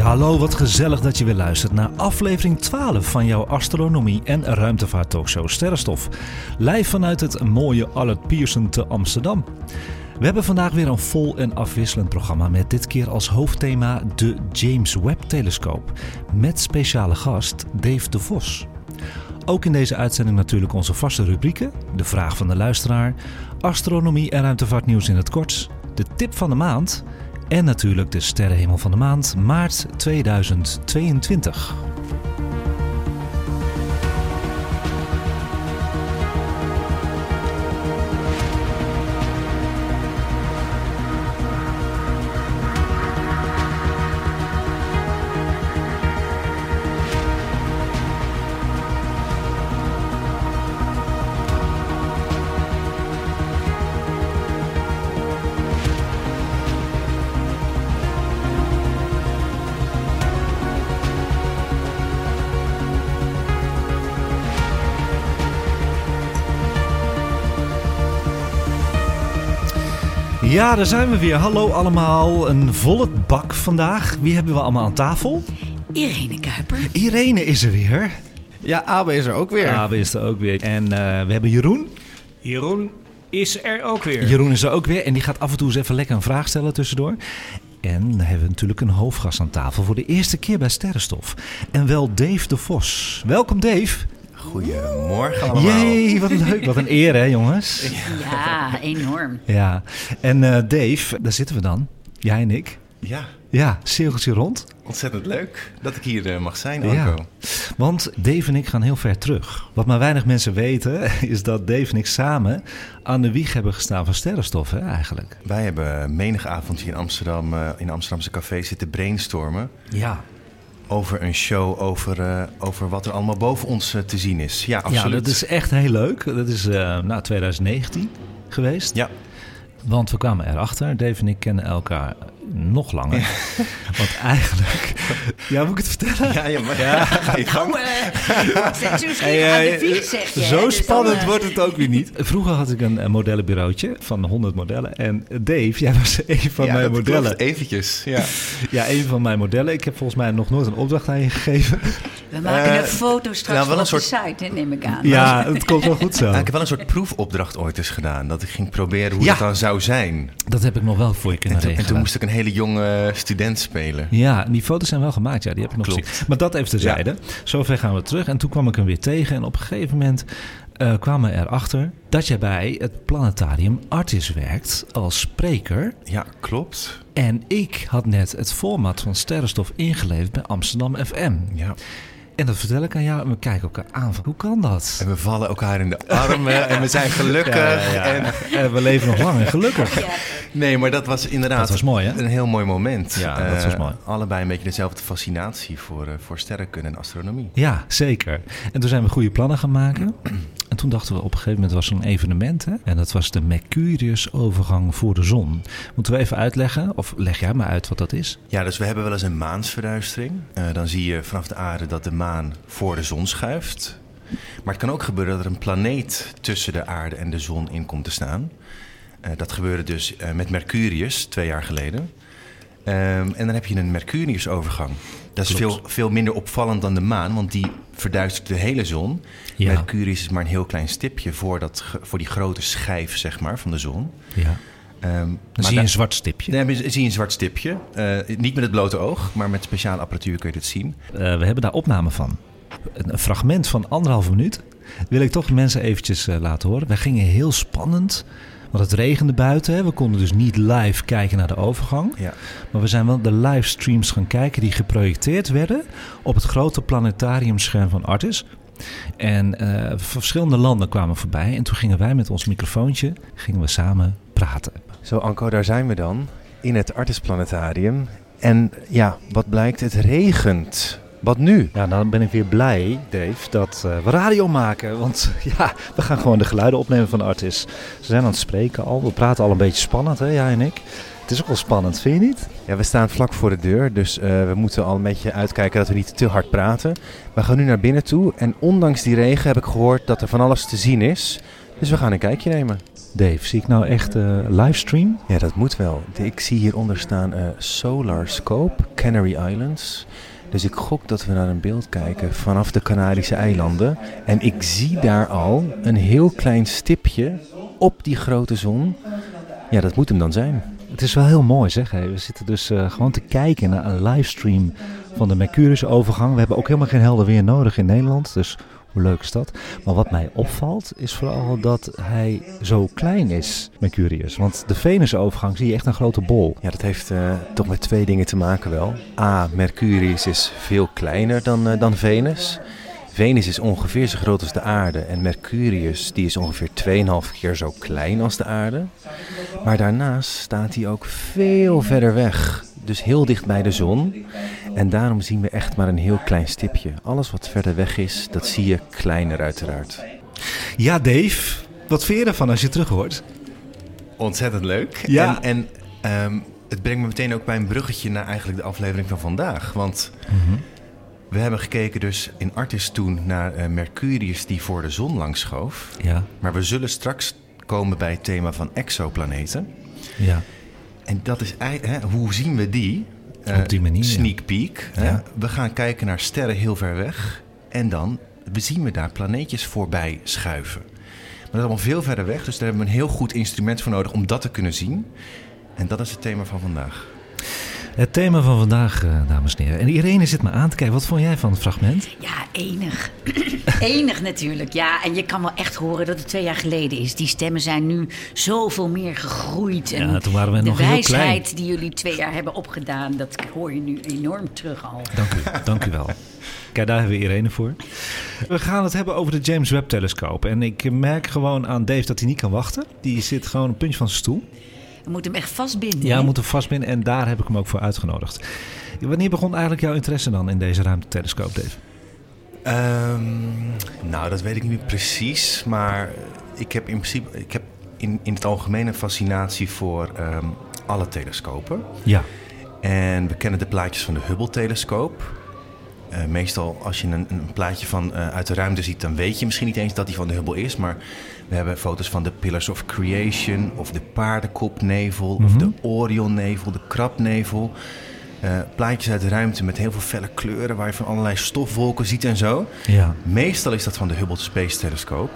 Hallo, wat gezellig dat je weer luistert naar aflevering 12 van jouw astronomie- en ruimtevaart-talkshow Sterrenstof. Live vanuit het mooie Allard Pierson te Amsterdam. We hebben vandaag weer een vol en afwisselend programma met dit keer als hoofdthema de James Webb-telescoop. Met speciale gast Dave de Vos. Ook in deze uitzending natuurlijk onze vaste rubrieken: de vraag van de luisteraar, astronomie en ruimtevaartnieuws in het kort, de tip van de maand en natuurlijk de sterrenhemel van de maand maart 2022. Ja, daar zijn we weer. Hallo allemaal. Een volle bak vandaag. Wie hebben we allemaal aan tafel? Irene Kuiper. Irene is er weer. Ja, Abe is er ook weer. Abe is er ook weer. En eh, we hebben Jeroen. Jeroen is er ook weer. Jeroen is er ook weer. En die gaat af en toe eens even lekker een vraag stellen tussendoor. En dan hebben we natuurlijk een hoofdgast aan tafel voor de eerste keer bij Sterrenstof. En wel Dave de Vos. Welkom Dave. Goedemorgen allemaal. Jee, wat leuk. Wat een eer hè jongens. Ja, enorm. Ja. En eh, Dave, daar zitten we dan. Jij en ik. Ja, Ja, cirkeltje rond. ontzettend leuk dat ik hier eh, mag zijn, Ja, Anko. want Dave en ik gaan heel ver terug. Wat maar weinig mensen weten, is dat Dave en ik samen aan de wieg hebben gestaan van sterrenstof, hè, eigenlijk. Wij hebben menig avondje in Amsterdam, eh, in Amsterdamse café zitten brainstormen Ja. Over een show over, eh, over wat er allemaal boven ons eh, te zien is. Ja, absoluut. Ja, dat is echt heel leuk. Dat is eh nou, 2019 geweest. Ja, Want we kwamen erachter, Dave en ik kennen elkaar nog langer. Want eigenlijk... Ja, moet ik het vertellen? ja, ja, maar, ja. ga je gang. Eh, zo eh, Dus spannend eh, wordt het ook weer niet. Vroeger had ik een, een modellenbureautje van 100 modellen. En Dave, jij was een van ja, mijn dat modellen. klopt. Eventjes, ja. Ja, een van mijn modellen. Ik heb volgens mij nog nooit een opdracht aan je gegeven. We maken Eh, een foto straks nou, wel van een op soort- de site, hè, neem ik aan. Ja, het komt wel goed zo. Nou, ik heb wel een soort proefopdracht ooit eens gedaan. Dat ik ging proberen hoe Ja. dat dan zou zijn. Dat heb ik nog wel voor je En kunnen en toen moest ik een hele jonge student spelen. Ja, die foto's zijn wel gemaakt. Ja, die heb ik nog Klopt. gezien. Maar dat even terzijde. Zover gaan we terug. En toen kwam ik hem weer tegen. En op een gegeven moment eh, kwamen we erachter dat jij bij het planetarium Artis werkt als spreker. Ja, klopt. En ik had net het format van Sterrenstof ingeleverd bij Amsterdam FM. Ja. En dat vertel ik aan jou en we kijken elkaar aan van, hoe kan dat? En we vallen elkaar in de armen en we zijn gelukkig. En, En we leven nog lang en gelukkig. nee, maar dat was inderdaad Dat was mooi, hè? een heel mooi moment. Ja, dat was Eh, mooi. Allebei een beetje dezelfde fascinatie voor, eh, voor sterrenkunde en astronomie. Ja, zeker. En toen zijn we goede plannen gaan maken. En toen dachten we op een gegeven moment was er een evenement. Hè? En dat was de Mercurius-overgang voor de zon. Moeten we even uitleggen? Of leg jij maar uit wat dat is? Ja, dus we hebben wel eens een maansverduistering. Eh, dan zie je vanaf de aarde dat de maan voor de zon schuift. Maar het kan ook gebeuren dat er een planeet tussen de aarde en de zon in komt te staan. Eh, dat gebeurde dus eh, met Mercurius twee jaar geleden. Ehm, en dan heb je een Mercurius-overgang. Dat is Klopt. veel, veel minder opvallend dan de maan, want die verduistert de hele zon. Ja. Mercurius is maar een heel klein stipje voor, dat, voor die grote schijf zeg maar, van de zon. Ja. Ehm, Dan maar zie je een zwart stipje. Nee, maar zie je een zwart stipje. Eh, niet met het blote oog, maar met speciale apparatuur kun je dit zien. Eh, we hebben daar opname van. Een, een fragment van anderhalve minuut. Wil ik toch mensen eventjes eh, laten horen. Wij gingen heel spannend. Want het regende buiten. Hè. We konden dus niet live kijken naar de overgang. Ja. Maar we zijn wel de livestreams gaan kijken die geprojecteerd werden op het grote planetariumscherm van Artis. En eh, verschillende landen kwamen voorbij. En toen gingen wij met ons microfoontje gingen we samen praten. Zo, Anko, daar zijn we dan. In het Artis Planetarium En ja, wat blijkt? Het regent. Wat nu? Ja, dan ben ik weer blij, Dave, dat eh, we radio maken. Want ja, we gaan gewoon de geluiden opnemen van de artist. Ze zijn aan het spreken al. We praten al een beetje spannend, hè, jij en ik. Het is ook wel spannend, vind je niet? Ja, we staan vlak voor de deur, dus eh, we moeten al een beetje uitkijken dat we niet te hard praten. We gaan nu naar binnen toe en ondanks die regen heb ik gehoord dat er van alles te zien is. Dus we gaan een kijkje nemen. Dave, zie ik nou echt eh livestream? Ja, dat moet wel. Ik zie hieronder staan eh, Solar Scope, Canary Islands. Dus ik gok dat we naar een beeld kijken vanaf de Canarische eilanden. En ik zie daar al een heel klein stipje op die grote zon. Ja, dat moet hem dan zijn. Het is wel heel mooi, zeg. We zitten dus eh, gewoon te kijken naar een livestream van de Mercurius-overgang. We hebben ook helemaal geen helder weer nodig in Nederland, dus hoe leuk is dat? Maar wat mij opvalt, is vooral dat hij zo klein is, Mercurius. Want de Venus-overgang zie je echt een grote bol. Ja, dat heeft eh, toch met twee dingen te maken wel. A, Mercurius is veel kleiner dan, eh, dan Venus. Venus is ongeveer zo groot als de aarde en Mercurius die is ongeveer 2,5 keer zo klein als de aarde. Maar daarnaast staat hij ook veel verder weg, dus heel dicht bij de zon. En daarom zien we echt maar een heel klein stipje. Alles wat verder weg is, dat zie je kleiner uiteraard. Ja, Dave, wat vind je ervan als je terug hoort? Ontzettend leuk. Ja. En, en ehm, het brengt me meteen ook bij een bruggetje naar eigenlijk de aflevering van vandaag. Want we hebben gekeken dus in Artis toen naar eh, Mercurius die voor de zon langs schoof. Ja, Maar we zullen straks komen bij het thema van exoplaneten. ja. En dat is eigenlijk, hè, hoe zien we die? Eh, Op die manier. Sneak peek. Hè? Ja. We gaan kijken naar sterren heel ver weg. En dan zien we daar planeetjes voorbij schuiven. Maar dat is allemaal veel verder weg. Dus daar hebben we een heel goed instrument voor nodig om dat te kunnen zien. En dat is het thema van vandaag. Het thema van vandaag, eh, dames en heren. En Irene zit me aan te kijken. Wat vond jij van het fragment? Ja, enig. enig natuurlijk. Ja, en je kan wel echt horen dat het twee jaar geleden is. Die stemmen zijn nu zoveel meer gegroeid. En Ja, toen waren we de nog heel wijsheid klein. die jullie twee jaar hebben opgedaan, dat hoor je nu enorm terug al. Dank u, dank u wel. Kijk, daar hebben we Irene voor. We gaan het hebben over de James Webb-telescoop. En ik merk gewoon aan Dave dat hij niet kan wachten. Die zit gewoon een puntje van zijn stoel. We moeten hem echt vastbinden. Ja, we moeten vastbinden en daar heb ik hem ook voor uitgenodigd. Wanneer begon eigenlijk jouw interesse dan in deze ruimtetelescoop, Dave? Ehm, nou, dat weet ik niet meer precies. Maar ik heb in principe ik heb in, in het algemeen een fascinatie voor ehm, alle telescopen. Ja. En we kennen de plaatjes van de Hubble-telescoop. Eh, meestal als je een, een plaatje van, eh, uit de ruimte ziet, dan weet je misschien niet eens dat die van de Hubble is. Maar we hebben foto's van de Pillars of Creation, of de paardenkopnevel, of de Orionnevel, de krabnevel. Eh, plaatjes uit de ruimte met heel veel felle kleuren, waar je van allerlei stofwolken ziet en zo. Ja. Meestal is dat van de Hubble Space Telescoop.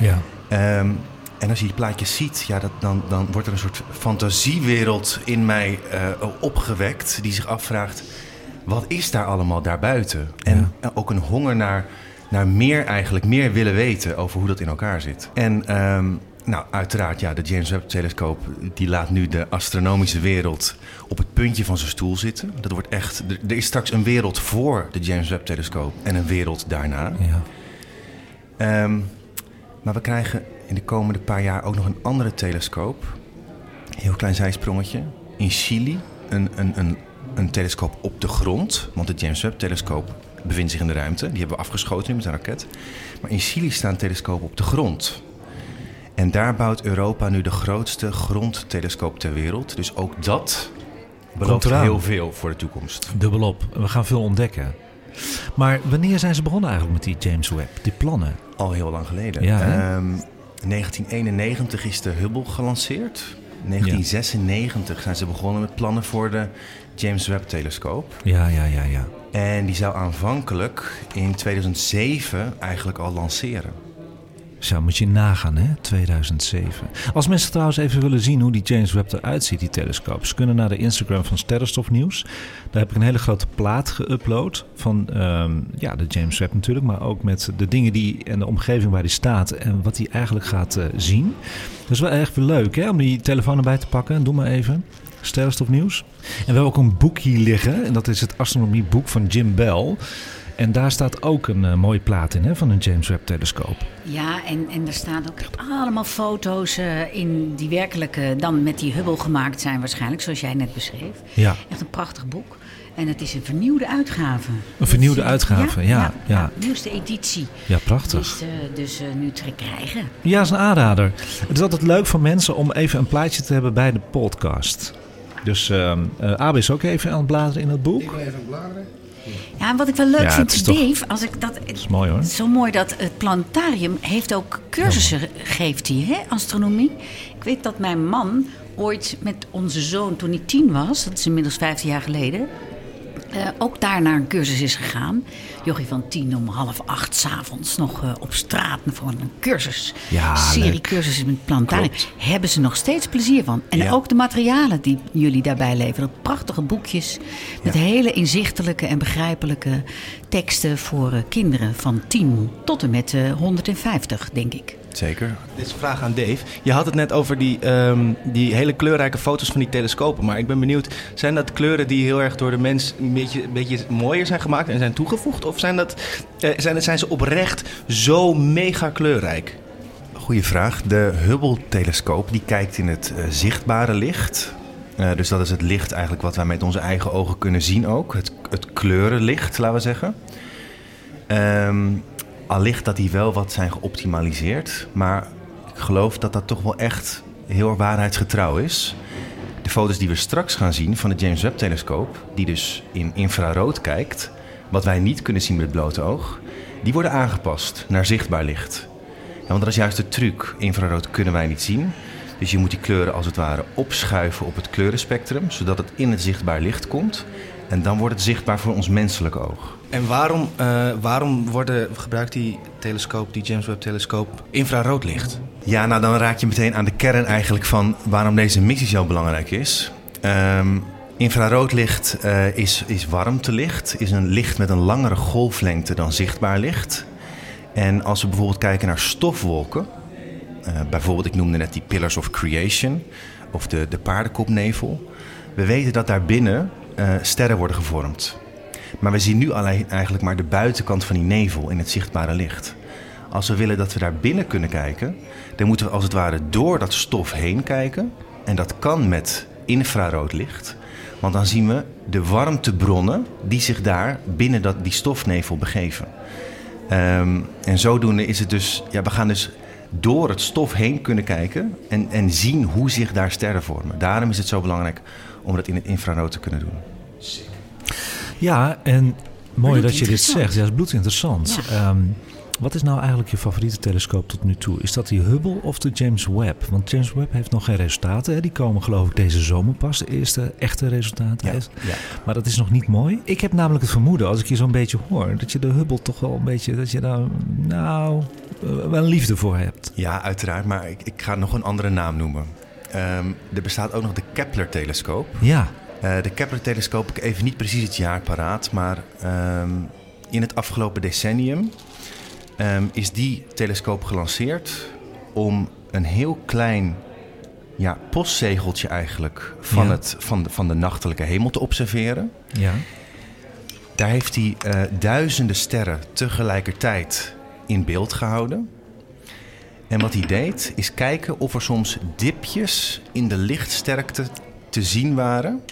Ja. Ehm, en als je die plaatjes ziet, ja, dat, dan, dan wordt er een soort fantasiewereld in mij opgewekt. Die zich afvraagt, wat is daar allemaal daarbuiten? En eh, ook een honger naar, naar meer eigenlijk, meer willen weten over hoe dat in elkaar zit. En ehm, nou, uiteraard, ja, de James Webb-telescoop... die laat nu de astronomische wereld op het puntje van zijn stoel zitten. Dat wordt echt... Er, er is straks een wereld voor de James Webb-telescoop en een wereld daarna. ja. Ehm, maar we krijgen in de komende paar jaar ook nog een andere telescoop. Heel klein zijsprongetje. In Chili een, een, een, een telescoop op de grond. Want de James Webb-telescoop bevindt zich in de ruimte. Die hebben we afgeschoten met een raket. Maar in Chili staan telescopen op de grond. En daar bouwt Europa nu de grootste grondtelescoop ter wereld. Dus ook dat belooft heel veel voor de toekomst. Dubbelop. We gaan veel ontdekken. Maar wanneer zijn ze begonnen eigenlijk met die James Webb? Die plannen? Al heel lang geleden. Ja? Ehm, 1991 is de Hubble gelanceerd. 1996 zijn ze begonnen met plannen voor de James Webb-telescoop. Ja, ja, ja, ja. En die zou aanvankelijk in 2007 eigenlijk al lanceren. Zo moet je nagaan, hè? 2007. Als mensen trouwens even willen zien hoe die James Webb eruit ziet, die telescoop, ze kunnen naar de Instagram van Sterrenstofnieuws. Daar heb ik een hele grote plaat geüpload van ehm, ja, de James Webb natuurlijk, maar ook met de dingen die en de omgeving waar die staat en wat hij eigenlijk gaat eh, zien. Dat is wel echt leuk, hè? Om die telefoon erbij te pakken. Doe maar even. Sterrenstofnieuws. En we hebben ook een boek hier liggen. En dat is het astronomieboek van Jim Bell. En daar staat ook een uh, mooie plaat in hè, van een James Webb telescoop. Ja, en, en er staan ook echt allemaal foto's uh, in die werkelijk uh, dan met die Hubble gemaakt zijn waarschijnlijk, zoals jij net beschreef. Ja. Echt een prachtig boek. En het is een vernieuwde uitgave. Een vernieuwde uitgave, ja. ja, ja, nieuwste editie. Ja, prachtig. Dus, uh, dus uh, nu te krijgen. Ja, is een aanrader. Het is altijd leuk voor mensen om even een plaatje te hebben bij de podcast. Dus uh, Abe is ook even aan het bladeren in het boek. Ik wil even bladeren. Ja, en wat ik wel leuk vind, Dave, als ik dat, is mooi hoor. Zo mooi dat het planetarium heeft ook cursussen, ja. geeft hij, hè, astronomie. Ik weet dat mijn man ooit met onze zoon, toen hij tien was, dat is inmiddels 15 jaar geleden, uh, ook daar naar een cursus is gegaan. Jochie van tien om half acht s'avonds nog uh, op straat voor een cursus. Ja, serie leuk. cursussen met planetarium. Hebben ze nog steeds plezier van. En Ja. ook de materialen die jullie daarbij leveren. Prachtige boekjes met Ja. hele inzichtelijke en begrijpelijke teksten voor uh, kinderen van 10 tot en met uh, 150, denk ik. Zeker. Dit is een vraag aan Dave. Je had het net over die, um, die hele kleurrijke foto's van die telescopen. Maar ik ben benieuwd, zijn dat kleuren die heel erg door de mens een beetje, een beetje mooier zijn gemaakt en zijn toegevoegd? Of zijn, dat, uh, zijn, zijn ze oprecht zo mega kleurrijk? Goeie vraag. De Hubble-telescoop die kijkt in het uh, zichtbare licht. Uh, dus dat is het licht eigenlijk wat wij met onze eigen ogen kunnen zien ook. Het, het kleurenlicht, laten we zeggen. Um, allicht dat die wel wat zijn geoptimaliseerd. Maar ik geloof dat dat toch wel echt heel waarheidsgetrouw is. De foto's die we straks gaan zien van de James Webb-telescoop... die dus in infrarood kijkt... wat wij niet kunnen zien met het blote oog... die worden aangepast naar zichtbaar licht. Ja, want dat is juist de truc. Infrarood kunnen wij niet zien... Dus je moet die kleuren als het ware opschuiven op het kleurenspectrum... zodat het in het zichtbaar licht komt... en dan wordt het zichtbaar voor ons menselijke oog. En waarom, uh, waarom gebruikt die telescoop, die James Webb-telescoop, infraroodlicht? Ja, nou dan raak je meteen aan de kern eigenlijk van waarom deze missie zo belangrijk is. Um, infraroodlicht uh, is, is warmtelicht, is een licht met een langere golflengte dan zichtbaar licht. En als we bijvoorbeeld kijken naar stofwolken, uh, bijvoorbeeld ik noemde net die Pillars of Creation of de, de paardenkopnevel. We weten dat daarbinnen sterren worden gevormd. Maar we zien nu alleen eigenlijk maar de buitenkant van die nevel in het zichtbare licht. Als we willen dat we daar binnen kunnen kijken, dan moeten we als het ware door dat stof heen kijken. En dat kan met infrarood licht. Want dan zien we de warmtebronnen die zich daar binnen dat, die stofnevel begeven. Um, en zodoende is het dus, ja, we gaan dus door het stof heen kunnen kijken en, en zien hoe zich daar sterren vormen. Daarom is het zo belangrijk om dat in het infrarood te kunnen doen. Ja, en mooi dat je dit zegt. Ja, dat is bloedinteressant. Ja. Um, wat is nou eigenlijk je favoriete telescoop tot nu toe? Is dat die Hubble of de James Webb? Want James Webb heeft nog geen resultaten. Hè? Die komen geloof ik deze zomer pas. De eerste echte resultaten. Ja. Maar dat is nog niet mooi. Ik heb namelijk het vermoeden, als ik je zo'n beetje hoor... dat je de Hubble toch wel een beetje... dat je daar nou wel een liefde voor hebt. Ja, uiteraard. Maar ik, ik ga nog een andere naam noemen. Um, er bestaat ook nog de Kepler-telescoop. Ja. Uh, de Kepler-telescoop, ik even niet precies het jaar paraat, maar um, in het afgelopen decennium um, is die telescoop gelanceerd om een heel klein ja, postzegeltje eigenlijk van, Ja. het, van, de, van de nachtelijke hemel te observeren. Ja. Daar heeft hij uh, duizenden sterren tegelijkertijd in beeld gehouden. En wat hij deed, is kijken of er soms dipjes in de lichtsterkte te zien waren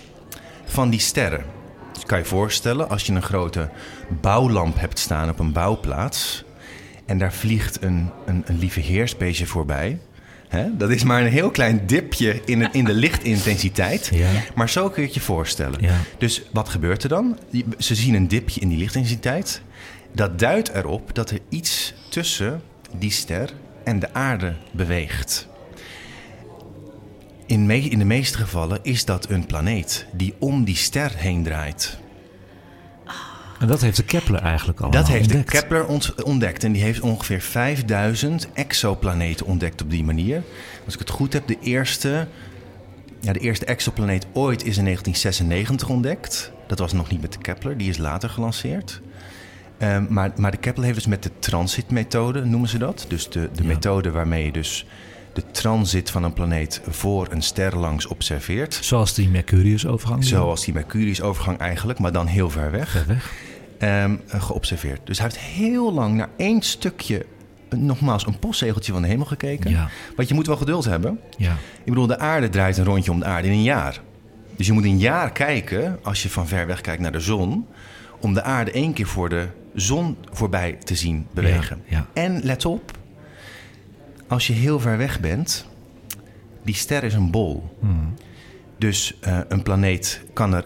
van die sterren. Dus je kan je voorstellen, als je een grote bouwlamp hebt staan op een bouwplaats... en daar vliegt een, een, een lieve heersbeestje voorbij... Hè? Dat is maar een heel klein dipje in, het, in de lichtintensiteit. Ja. Maar zo kun je het je voorstellen. Ja. Dus wat gebeurt er dan? Ze zien een dipje in die lichtintensiteit. Dat duidt erop dat er iets tussen die ster en de aarde beweegt. In, me in de meeste gevallen is dat een planeet die om die ster heen draait. En dat heeft de Kepler eigenlijk al Dat heeft ontdekt. de Kepler ont ontdekt. En die heeft ongeveer 5000 exoplaneten ontdekt op die manier. Als ik het goed heb, de eerste, ja, de eerste exoplaneet ooit is in 1996 ontdekt. Dat was nog niet met de Kepler, die is later gelanceerd. Um, maar, maar de Kepler heeft dus met de transitmethode, noemen ze dat. Dus de, de Ja. methode waarmee je dus de transit van een planeet voor een ster langs observeert. Zoals die Mercurius-overgang. Zoals die Mercurius-overgang eigenlijk, maar dan heel ver weg. Ver weg. ehm, geobserveerd. Dus hij heeft heel lang naar één stukje, eh, nogmaals, een postzegeltje van de hemel gekeken. Ja. Want je moet wel geduld hebben. Ja. Ik bedoel, de aarde draait een rondje om de aarde in een jaar. Dus je moet een jaar kijken, als je van ver weg kijkt naar de zon, om de aarde één keer voor de zon voorbij te zien bewegen. Ja, ja. En let op, als je heel ver weg bent, die ster is een bol. Hmm. Dus eh, een planeet kan er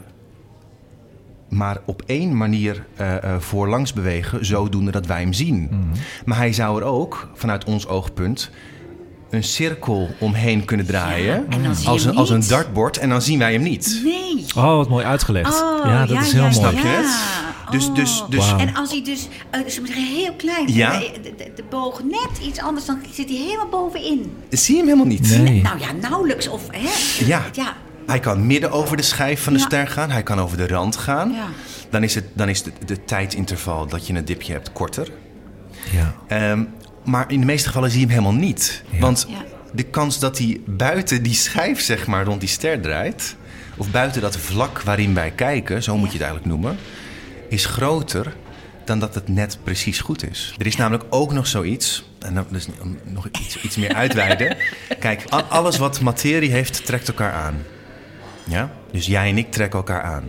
maar op één manier eh eh, voorlangs bewegen, zodoende dat wij hem zien. Hmm. Maar hij zou er ook, vanuit ons oogpunt, een cirkel omheen kunnen draaien. als, een, als een niet. dartboard. En dan zien wij hem niet. Nee. Oh, wat mooi uitgelegd. Oh, ja, dat is heel ja, mooi. Snap je ja. het? Dus- dus- Oh. dus- Wauw. En als hij dus, eh dus zeggen, heel klein, Ja. de, de, de boog net iets anders, dan zit hij helemaal bovenin. Zie je hem helemaal niet? Nee. Nou ja, nauwelijks. Of, hè? Ja. ja. Hij kan midden over de schijf van de Ja. ster gaan. Hij kan over de rand gaan. Ja. Dan is, het, dan is de, de tijdsinterval dat je een dipje hebt korter. Ja. Ehm, maar in de meeste gevallen zie je hem helemaal niet. Ja. Want Ja. de kans dat hij buiten die schijf, zeg maar, rond die ster draait... of buiten dat vlak waarin wij kijken, zo moet je het eigenlijk noemen... is groter dan dat het net precies goed is. Er is namelijk ook nog zoiets... en dan dus nog iets, iets meer uitweiden. Kijk, alles wat materie heeft, trekt elkaar aan. Ja? Dus jij en ik trekken elkaar aan.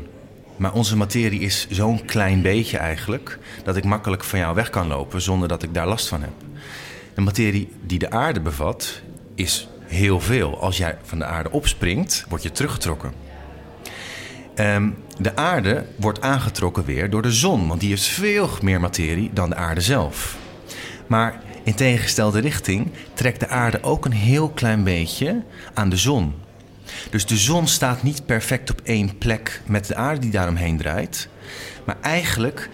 Maar onze materie is zo'n klein beetje eigenlijk... dat ik makkelijk van jou weg kan lopen zonder dat ik daar last van heb. De materie die de aarde bevat is heel veel. Als jij van de aarde opspringt, word je teruggetrokken. Ehm, de aarde wordt aangetrokken weer door de zon, want die heeft veel meer materie dan de aarde zelf. Maar in tegengestelde richting trekt de aarde ook een heel klein beetje aan de zon. Dus de zon staat niet perfect op één plek met de aarde die daaromheen draait. Maar eigenlijk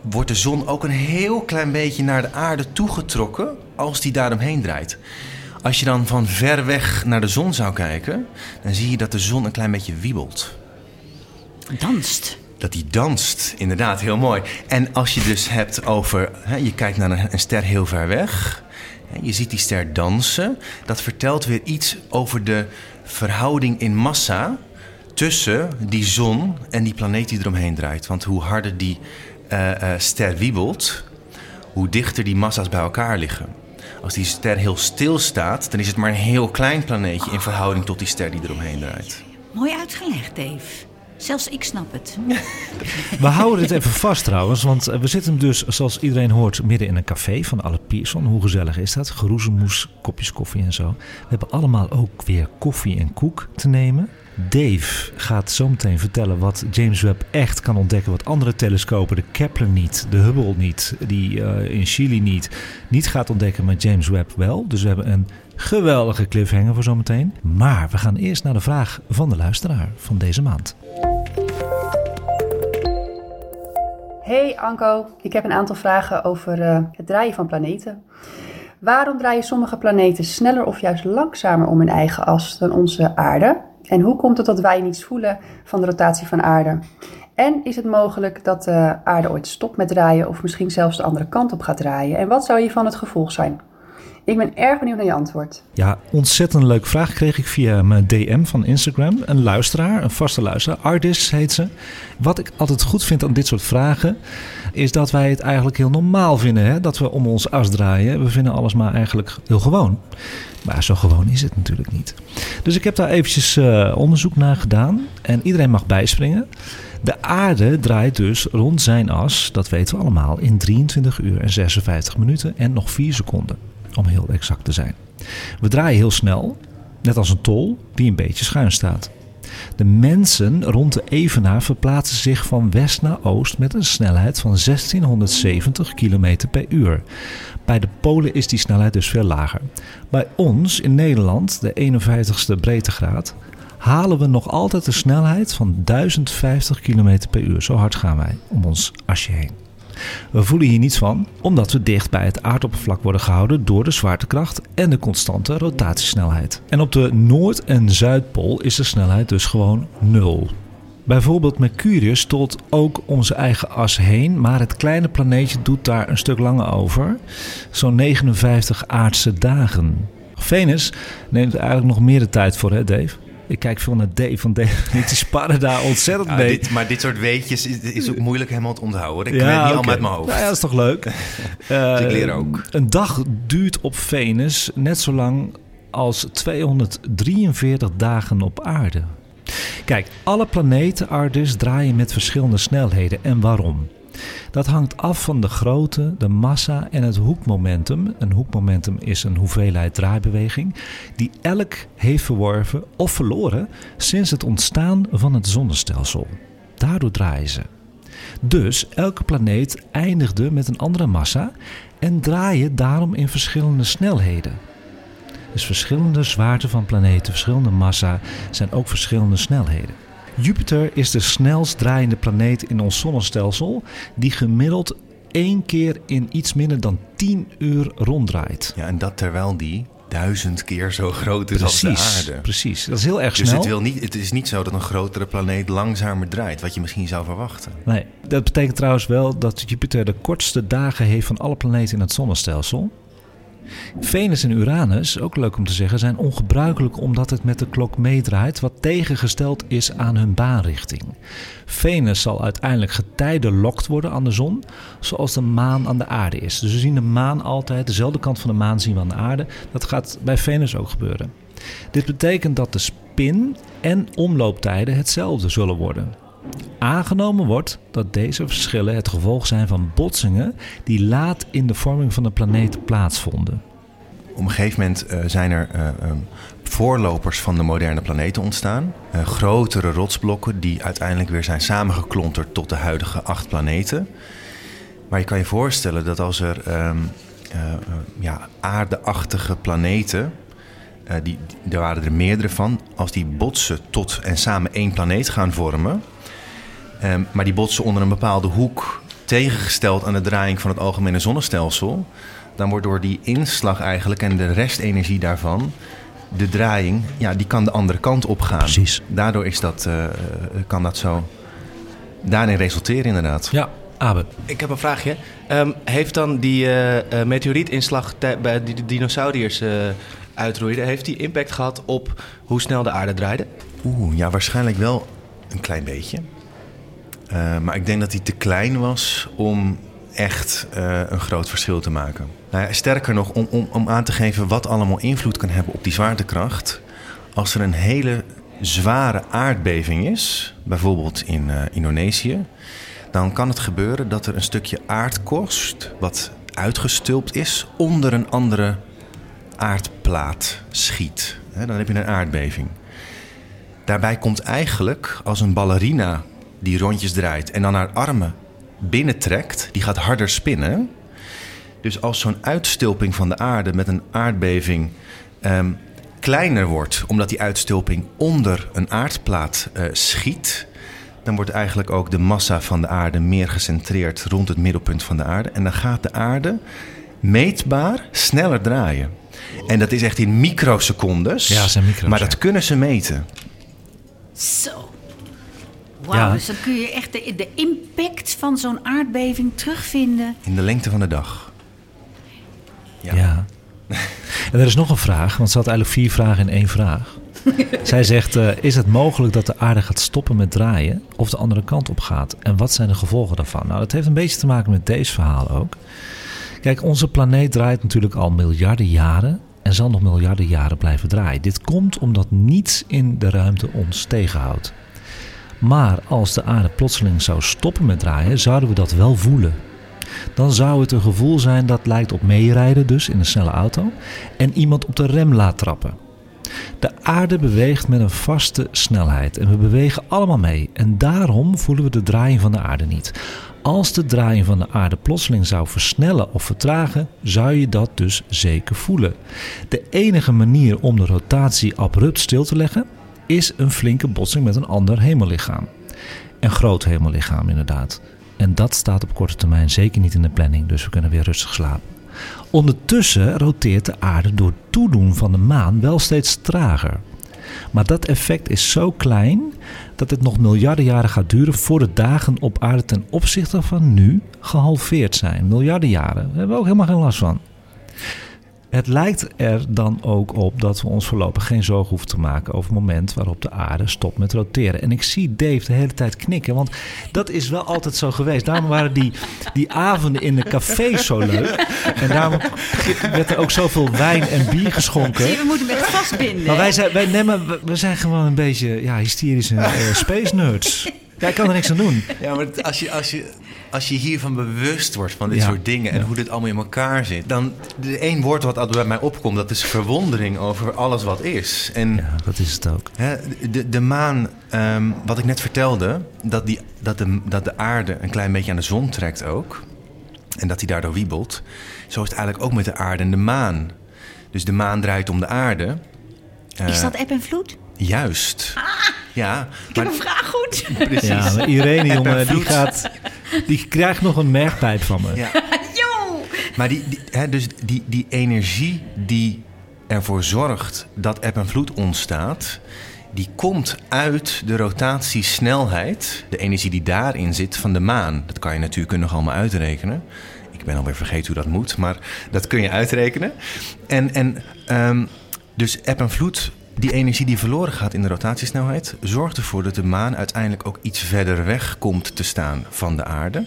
wordt de zon ook een heel klein beetje naar de aarde toegetrokken als die daaromheen draait. Als je dan van ver weg naar de zon zou kijken, dan zie je dat de zon een klein beetje wiebelt. Danst. Dat die danst, inderdaad, heel mooi. En als je dus hebt over, hè, je kijkt naar een, een ster heel ver weg, hè, je ziet die ster dansen, dat vertelt weer iets over de verhouding in massa tussen die zon en die planeet die eromheen draait. Want hoe harder die eh, eh, ster wiebelt, hoe dichter die massa's bij elkaar liggen. Als die ster heel stil staat, dan is het maar een heel klein planeetje in verhouding tot die ster die eromheen draait. Mooi uitgelegd, Dave. Zelfs ik snap het. We houden dit even vast trouwens, want eh, we zitten dus, zoals iedereen hoort, midden in een café van Alle Pierson. Hoe gezellig is dat? Geroezemoes, kopjes koffie en zo. We hebben allemaal ook weer koffie en koek te nemen. Dave gaat zo meteen vertellen wat James Webb echt kan ontdekken, wat andere telescopen, de Kepler niet, de Hubble niet, die eh, in Chili niet, niet gaat ontdekken, maar James Webb wel. Dus we hebben een geweldige cliffhanger voor zometeen. Maar we gaan eerst naar de vraag van de luisteraar van deze maand. Hey Anko, ik heb een aantal vragen over eh, het draaien van planeten. Waarom draaien sommige planeten sneller of juist langzamer om hun eigen as dan onze aarde? En hoe komt het dat wij niets voelen van de rotatie van aarde? En is het mogelijk dat de aarde ooit stopt met draaien of misschien zelfs de andere kant op gaat draaien? En wat zou hiervan het gevolg zijn? Ik ben erg benieuwd naar je antwoord. Ja, ontzettend leuke vraag kreeg ik via mijn DM van Instagram. Een luisteraar, een vaste luisteraar, Ardis heet ze. Wat ik altijd goed vind aan dit soort vragen, is dat wij het eigenlijk heel normaal vinden. Hè? Dat we om ons as draaien. We vinden alles maar eigenlijk heel gewoon. Maar zo gewoon is het natuurlijk niet. Dus ik heb daar eventjes eh, onderzoek naar gedaan. En iedereen mag bijspringen. De aarde draait dus rond zijn as, dat weten we allemaal, in 23 uur en 56 minuten en nog 4 seconden. Om heel exact te zijn. We draaien heel snel, net als een tol die een beetje schuin staat. De mensen rond de evenaar verplaatsen zich van west naar oost met een snelheid van 1670 km per uur. Bij de Polen is die snelheid dus veel lager. Bij ons in Nederland, de 51ste breedtegraad, halen we nog altijd een snelheid van 1050 km per uur. Zo hard gaan wij om ons asje heen. We voelen hier niets van, omdat we dicht bij het aardoppervlak worden gehouden door de zwaartekracht en de constante rotatiesnelheid. En op de Noord- en Zuidpool is de snelheid dus gewoon nul. Bijvoorbeeld Mercurius stolt ook onze eigen as heen, maar het kleine planeetje doet daar een stuk langer over, zo'n 59 aardse dagen. Venus neemt eigenlijk nog meer de tijd voor, hè Dave? Ik kijk veel naar Dave van Dave. Die sparren daar ontzettend Ja, mee. dit, maar dit soort weetjes is, is ook moeilijk helemaal te onthouden. Ik Ja, weet niet allemaal uit mijn hoofd. Nou ja, dat is toch leuk. Eh, ik leer ook. Een dag duurt op Venus net zo lang als 243 dagen op aarde. Kijk, alle planeten Ardis draaien met verschillende snelheden. En waarom? Dat hangt af van de grootte, de massa en het hoekmomentum. Een hoekmomentum is een hoeveelheid draaibeweging die elk heeft verworven of verloren sinds het ontstaan van het zonnestelsel. Daardoor draaien ze. Dus elke planeet eindigde met een andere massa en draaien daarom in verschillende snelheden. Dus verschillende zwaarte van planeten, verschillende massa zijn ook verschillende snelheden. Jupiter is de snelst draaiende planeet in ons zonnestelsel, die gemiddeld één keer in iets minder dan 10 uur ronddraait. Ja, en dat terwijl die duizend keer zo groot is als de aarde. precies. Dat is heel erg Dus snel. het, wil niet, het is niet zo dat een grotere planeet langzamer draait, wat je misschien zou verwachten. Nee, dat betekent trouwens wel dat Jupiter de kortste dagen heeft van alle planeten in het zonnestelsel. Venus en Uranus, ook leuk om te zeggen, zijn ongebruikelijk omdat het met de klok meedraait, wat tegengesteld is aan hun baanrichting. Venus zal uiteindelijk getijdenlokt worden aan de zon, zoals de maan aan de aarde is. Dus we zien de maan altijd, dezelfde kant van de maan zien we aan de aarde. Dat gaat bij Venus ook gebeuren. Dit betekent dat de spin en omlooptijden hetzelfde zullen worden. Aangenomen wordt dat deze verschillen het gevolg zijn van botsingen die laat in de vorming van de planeet plaatsvonden. Op een gegeven moment eh, zijn er eh, ehm, voorlopers van de moderne planeten ontstaan. Eh, grotere rotsblokken die uiteindelijk weer zijn samengeklonterd tot de huidige acht planeten. Maar je kan je voorstellen dat als er ehm, eh, eh, ja, aardeachtige planeten, eh, die, er waren er meerdere van, als die botsen tot en samen één planeet gaan vormen, ehm, maar die botsen onder een bepaalde hoek tegengesteld aan de draaiing van het algemene zonnestelsel, dan wordt door die inslag eigenlijk en de restenergie daarvan, de draaiing, ja, die kan de andere kant op gaan. Precies. Daardoor is dat, eh, kan dat zo daarin resulteren inderdaad. Ja, Abe. Ik heb een vraagje. Ehm, heeft dan die eh, eh, meteorietinslag bij die de dinosauriërs eh, uitroeiden... heeft die impact gehad op hoe snel de aarde draaide? Oeh, ja, waarschijnlijk wel een klein beetje. Eh, maar ik denk dat hij te klein was om echt eh, een groot verschil te maken. Nou sterker nog, om, om, om aan te geven wat allemaal invloed kan hebben op die zwaartekracht. Als er een hele zware aardbeving is, bijvoorbeeld in eh, Indonesië, dan kan het gebeuren dat er een stukje aardkorst, wat uitgestulpt is, onder een andere aardplaat schiet. Dan heb je een aardbeving. Daarbij komt eigenlijk als een ballerina die rondjes draait en dan haar armen binnentrekt, die gaat harder spinnen. Dus als zo'n uitstulping van de aarde met een aardbeving ehm, kleiner wordt, omdat die uitstulping onder een aardplaat eh, schiet, dan wordt eigenlijk ook de massa van de aarde meer gecentreerd rond het middelpunt van de aarde. En dan gaat de aarde meetbaar sneller draaien. En dat is echt in microsecondes. Ja, zijn micro's, Maar ja. dat kunnen ze meten. Zo. Wauw, Ja. dus dan kun je echt de, de impact van zo'n aardbeving terugvinden. In de lengte van de dag. Ja. En er is nog een vraag, want ze had eigenlijk vier vragen in één vraag. Zij zegt, eh, is het mogelijk dat de aarde gaat stoppen met draaien of de andere kant op gaat? En wat zijn de gevolgen daarvan? Nou, dat heeft een beetje te maken met deze verhaal ook. Kijk, onze planeet draait natuurlijk al miljarden jaren en zal nog miljarden jaren blijven draaien. Dit komt omdat niets in de ruimte ons tegenhoudt. Maar als de aarde plotseling zou stoppen met draaien, zouden we dat wel voelen. Dan zou het een gevoel zijn dat lijkt op meerijden, dus in een snelle auto, en iemand op de rem laat trappen. De aarde beweegt met een vaste snelheid en we bewegen allemaal mee. En daarom voelen we de draaiing van de aarde niet. Als de draaiing van de aarde plotseling zou versnellen of vertragen, zou je dat dus zeker voelen. De enige manier om de rotatie abrupt stil te leggen, is een flinke botsing met een ander hemellichaam. Een groot hemellichaam inderdaad. En dat staat op korte termijn zeker niet in de planning, dus we kunnen weer rustig slapen. Ondertussen roteert de aarde door toedoen van de maan wel steeds trager. Maar dat effect is zo klein dat het nog miljarden jaren gaat duren voor de dagen op aarde ten opzichte van nu gehalveerd zijn. Miljarden jaren. Daar hebben we ook helemaal geen last van. Het lijkt er dan ook op dat we ons voorlopig geen zorgen hoeven te maken over het moment waarop de aarde stopt met roteren. En ik zie Dave de hele tijd knikken, want dat is wel altijd zo geweest. Daarom waren die, die avonden in de cafés zo leuk. En daarom werd er ook zoveel wijn en bier geschonken. Zie we moeten echt vastbinden. Maar wij zijn, wij, nee, maar we- we zijn gewoon een beetje ja, hysterische eh, space nerds. Ja, ik kan er niks aan doen. Ja, maar als je, als je, als je hiervan bewust wordt van dit Ja. soort dingen en Ja. hoe dit allemaal in elkaar zit, dan de één woord wat altijd bij mij opkomt, dat is verwondering over alles wat is. En Ja, dat is het ook. hè, de, de maan, ehm, wat ik net vertelde, dat, die, dat, de, dat de aarde een klein beetje aan de zon trekt ook. En dat die daardoor wiebelt. Zo is het eigenlijk ook met de aarde en de maan. Dus de maan draait om de aarde. Is Eh, dat eb en vloed? Juist. Ja, Ik heb een vraag goed. precies. Ja, maar Irene, jongen, die, gaat, die krijgt nog een mergpijp van me. Ja. Yo! Maar die, die, hè, dus die, die energie die ervoor zorgt dat eb en vloed ontstaat, die komt uit de rotatiesnelheid, de energie die daarin zit van de maan. Dat kan je natuurlijk nog allemaal uitrekenen. Ik ben alweer vergeten hoe dat moet, maar dat kun je uitrekenen. En, en ehm, dus eb en vloed, die energie die verloren gaat in de rotatiesnelheid, zorgt ervoor dat de maan uiteindelijk ook iets verder weg komt te staan van de aarde.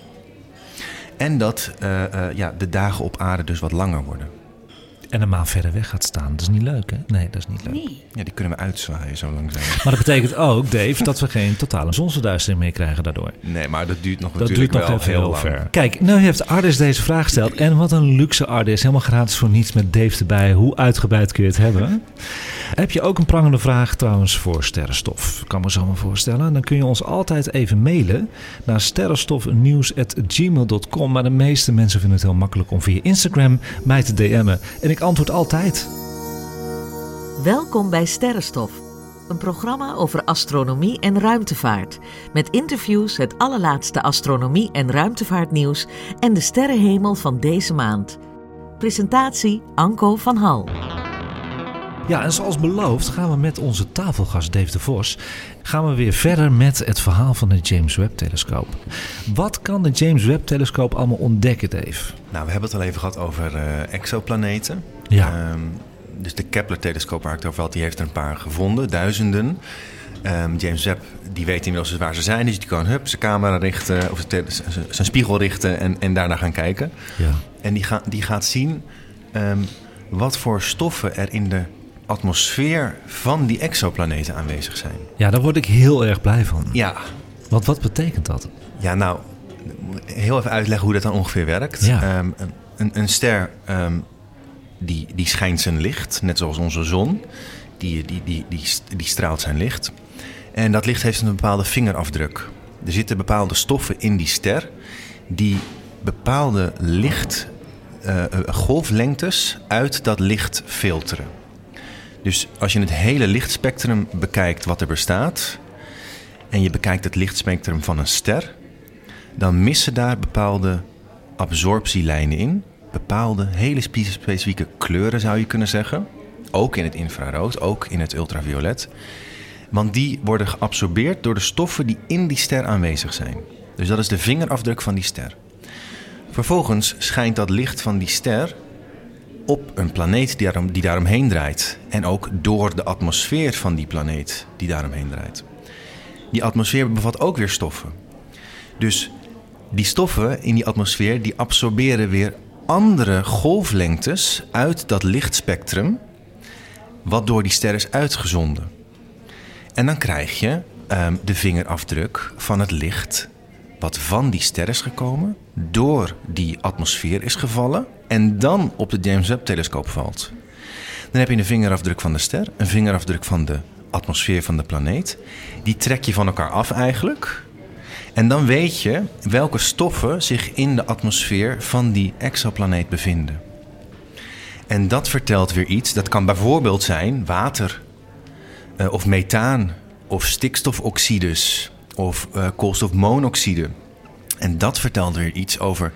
En dat eh, eh, ja, de dagen op aarde dus wat langer worden. En een maan verder weg gaat staan. Dat is niet leuk, hè? Nee, dat is niet leuk. Nee. Ja, die kunnen we uitzwaaien zo langzaam. Maar dat betekent ook, Dave, dat we geen totale zonsverduistering meer krijgen daardoor. Nee, maar dat duurt nog Dat natuurlijk duurt nog wel heel heel lang. ver. Kijk, nu heeft Ardis deze vraag gesteld. En wat een luxe Ardis. Helemaal gratis voor niets met Dave erbij. Hoe uitgebreid kun je het hebben? Heb je ook een prangende vraag trouwens voor sterrenstof? Kan me zo maar voorstellen. Dan kun je ons altijd even mailen naar sterrenstofnieuws.gmail.com. Maar de meeste mensen vinden het heel makkelijk om via Instagram mij te DM'en. En ik antwoord altijd. Welkom bij Sterrenstof, een programma over astronomie en ruimtevaart. Met interviews, het allerlaatste astronomie- en ruimtevaartnieuws en de sterrenhemel van deze maand. Presentatie Anko van Hal. Ja, en zoals beloofd gaan we met onze tafelgast Dave de Vos... gaan we weer verder met het verhaal van de James Webb-telescoop. Wat kan de James Webb-telescoop allemaal ontdekken, Dave? Nou, we hebben het al even gehad over eh, exoplaneten. Ja. Ehm, dus de Kepler-telescoop waar ik het over had, die heeft er een paar gevonden, duizenden. Ehm, James Webb, die weet inmiddels waar ze zijn. Dus die kan hup, zijn camera richten, of zijn spiegel richten en, en daarna gaan kijken. Ja. En die, gaat die gaat zien ehm, wat voor stoffen er in de atmosfeer van die exoplaneten aanwezig zijn. ja, daar word ik heel erg blij van. Ja, Want wat betekent dat? Ja, nou, heel even uitleggen hoe dat dan ongeveer werkt. Ja. Ehm, een, een ster ehm, die, die schijnt zijn licht, net zoals onze zon. Die, die, die, die, die straalt zijn licht. En dat licht heeft een bepaalde vingerafdruk. Er zitten bepaalde stoffen in die ster die bepaalde licht, eh, eh, golflengtes uit dat licht filteren. Dus als je het hele lichtspectrum bekijkt wat er bestaat, en je bekijkt het lichtspectrum van een ster, dan missen daar bepaalde absorptielijnen in. Bepaalde hele spe- specifieke kleuren zou je kunnen zeggen. Ook in het infrarood, ook in het ultraviolet. Want die worden geabsorbeerd door de stoffen die in die ster aanwezig zijn. Dus dat is de vingerafdruk van die ster. Vervolgens schijnt dat licht van die ster op een planeet die, daarom, die daaromheen draait. En ook door de atmosfeer van die planeet die daaromheen draait. Die atmosfeer bevat ook weer stoffen. Dus die stoffen in die atmosfeer die absorberen weer andere golflengtes uit dat lichtspectrum, wat door die ster is uitgezonden. En dan krijg je ehm, de vingerafdruk van het licht wat van die ster is gekomen, door die atmosfeer is gevallen en dan op de James Webb-telescoop valt. Dan heb je een vingerafdruk van de ster, een vingerafdruk van de atmosfeer van de planeet. Die trek je van elkaar af eigenlijk. En dan weet je welke stoffen zich in de atmosfeer van die exoplaneet bevinden. En dat vertelt weer iets. Dat kan bijvoorbeeld zijn water, eh, of methaan, of stikstofoxides, of eh, koolstofmonoxide. En dat vertelt weer iets over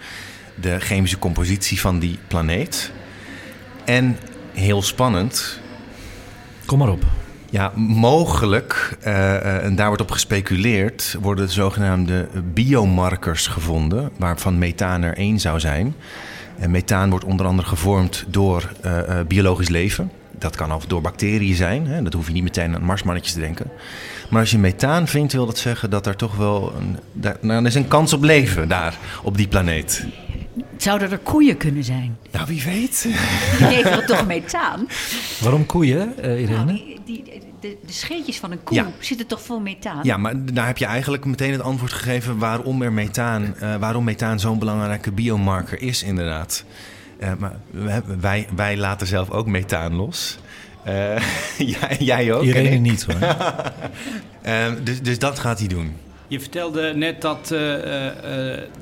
de chemische compositie van die planeet. En heel spannend, Kom maar op. ja, mogelijk, eh, eh, en daar wordt op gespeculeerd, worden zogenaamde biomarkers gevonden, waarvan methaan er één zou zijn. En methaan wordt onder andere gevormd door uh, biologisch leven. Dat kan al door bacteriën zijn. Hè? Dat hoef je niet meteen aan marsmannetjes te denken. Maar als je methaan vindt, wil dat zeggen dat er toch wel een, daar, nou, er is een kans op leven daar, op die planeet. Zouden er koeien kunnen zijn? Nou, wie weet. Die leveren toch methaan? Waarom koeien, uh, Irene? Nou, die, die, de, de, scheetjes van een koe Ja. zitten toch vol methaan? Ja, maar daar heb je eigenlijk meteen het antwoord gegeven waarom er methaan, uh, waarom methaan zo'n belangrijke biomarker is, inderdaad. Uh, maar we, wij, wij laten zelf ook methaan los. Uh, jij, jij ook. Irene niet hoor. dus, dus dat gaat hij doen. Je vertelde net dat uh, uh,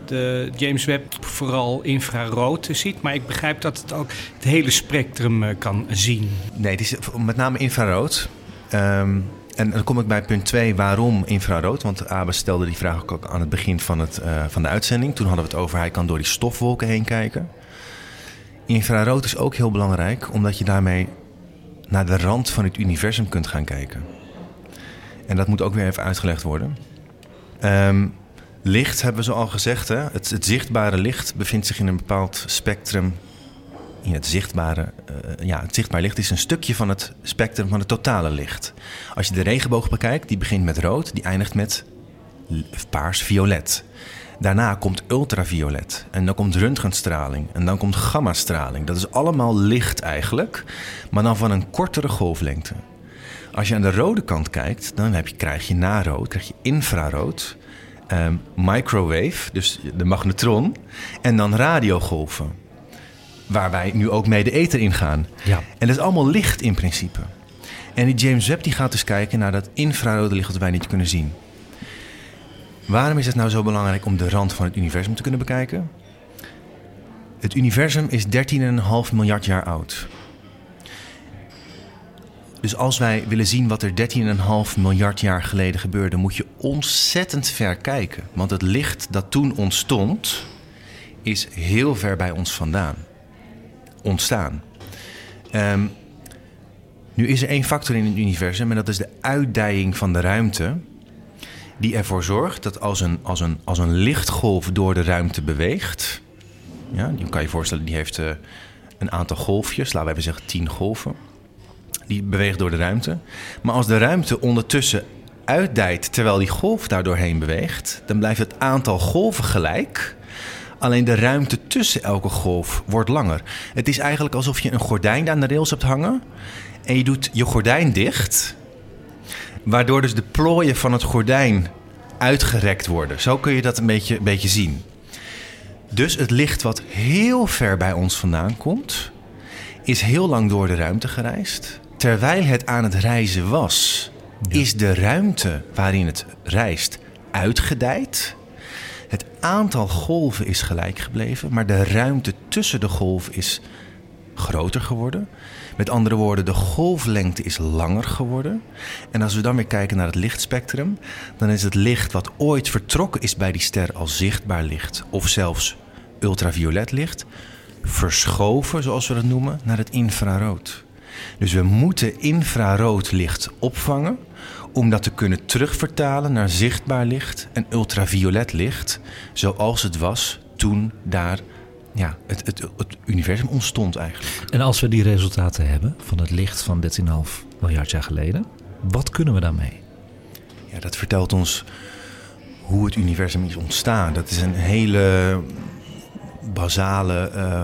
de James Webb vooral infrarood ziet, maar ik begrijp dat het ook het hele spectrum uh, kan zien. Nee, het is met name infrarood. Um, en dan kom ik bij punt 2, waarom infrarood? Want Abe stelde die vraag ook aan het begin van, het, van de uitzending. Toen hadden we het over, hij kan door die stofwolken heen kijken. Infrarood is ook heel belangrijk, omdat je daarmee naar de rand van het universum kunt gaan kijken. En dat moet ook weer even uitgelegd worden. Um, licht hebben we zo al gezegd. Hè? Het, het, zichtbare licht bevindt zich in een bepaald spectrum. In het zichtbare, uh, ja, het zichtbaar licht is een stukje van het spectrum van het totale licht. Als je de regenboog bekijkt, die begint met rood, die eindigt met paars-violet. Daarna komt ultraviolet en dan komt röntgenstraling en dan komt gammastraling. Dat is allemaal licht eigenlijk, maar dan van een kortere golflengte. Als je aan de rode kant kijkt, dan heb je, krijg je na rood, krijg je infrarood, um, microwave, dus de magnetron, en dan radiogolven. Waar wij nu ook mee de ether ingaan. Ja. En dat is allemaal licht in principe. En die James Webb die gaat dus kijken naar dat infrarode licht dat wij niet kunnen zien. Waarom is het nou zo belangrijk om de rand van het universum te kunnen bekijken? Het universum is 13,5 miljard jaar oud. Dus als wij willen zien wat er 13,5 miljard jaar geleden gebeurde, moet je ontzettend ver kijken. Want het licht dat toen ontstond, is heel ver bij ons vandaan. Ontstaan. Um, nu is er één factor in het universum en dat is de uitdijing van de ruimte. Die ervoor zorgt dat als een, als een, als een lichtgolf door de ruimte beweegt. Ja, je kan je voorstellen, die heeft uh, een aantal golfjes, laten we even zeggen 10 golven. Die beweegt door de ruimte. Maar als de ruimte ondertussen uitdijt terwijl die golf daar doorheen beweegt, dan blijft het aantal golven gelijk. Alleen de ruimte tussen elke golf wordt langer. Het is eigenlijk alsof je een gordijn aan de rails hebt hangen. En je doet je gordijn dicht. Waardoor dus de plooien van het gordijn uitgerekt worden. Zo kun je dat een beetje, een beetje zien. Dus het licht wat heel ver bij ons vandaan komt, is heel lang door de ruimte gereisd. Terwijl het aan het reizen was, ja. is de ruimte waarin het reist uitgedijd. Het aantal golven is gelijk gebleven, maar de ruimte tussen de golven is groter geworden. Met andere woorden, de golflengte is langer geworden. En als we dan weer kijken naar het lichtspectrum, dan is het licht wat ooit vertrokken is bij die ster als zichtbaar licht, of zelfs ultraviolet licht, verschoven, zoals we dat noemen, naar het infrarood. Dus we moeten infrarood licht opvangen om dat te kunnen terugvertalen naar zichtbaar licht en ultraviolet licht, zoals het was toen daar ja, het, het, het universum ontstond eigenlijk. En als we die resultaten hebben van het licht van 13,5 miljard jaar geleden, wat kunnen we daarmee? Ja, dat vertelt ons hoe het universum is ontstaan. Dat is een hele basale uh,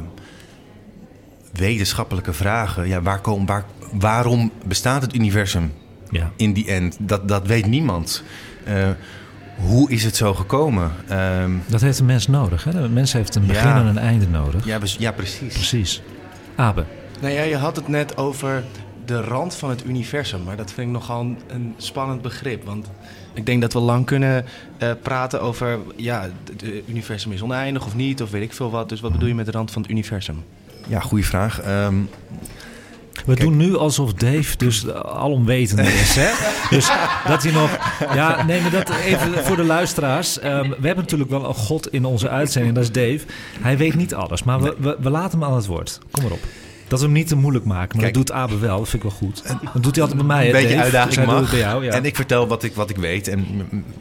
wetenschappelijke vraag. Ja, waar kom, waar, waarom bestaat het universum ja. in die end? Dat, dat weet niemand. Uh, hoe is het zo gekomen? Um, dat heeft een mens nodig. Hè? De mens heeft een begin Ja. en een einde nodig. ja, ja, precies. Precies. Abe, Nou ja, je had het net over de rand van het universum. Maar dat vind ik nogal een, een spannend begrip. Want ik denk dat we lang kunnen eh, praten over... ja, het universum is oneindig of niet, of weet ik veel wat. Dus wat bedoel je met de rand van het universum? Ja, goede vraag. Um, we doen nu alsof Dave dus alomwetend is. Hè? Dus dat hij nog... Ja, nee, maar dat even voor de luisteraars. Um, we hebben natuurlijk wel een god in onze uitzending, dat is Dave. Hij weet niet alles, maar we, we, we laten hem aan het woord. Kom maar op. Dat we hem niet te moeilijk maken. Maar Kijk. dat doet Abe wel. Dat vind ik wel goed. Dat doet hij altijd bij mij. Een beetje Dave? uitdaging Dus mag. bij jou, ja. En ik vertel wat ik, wat ik weet. En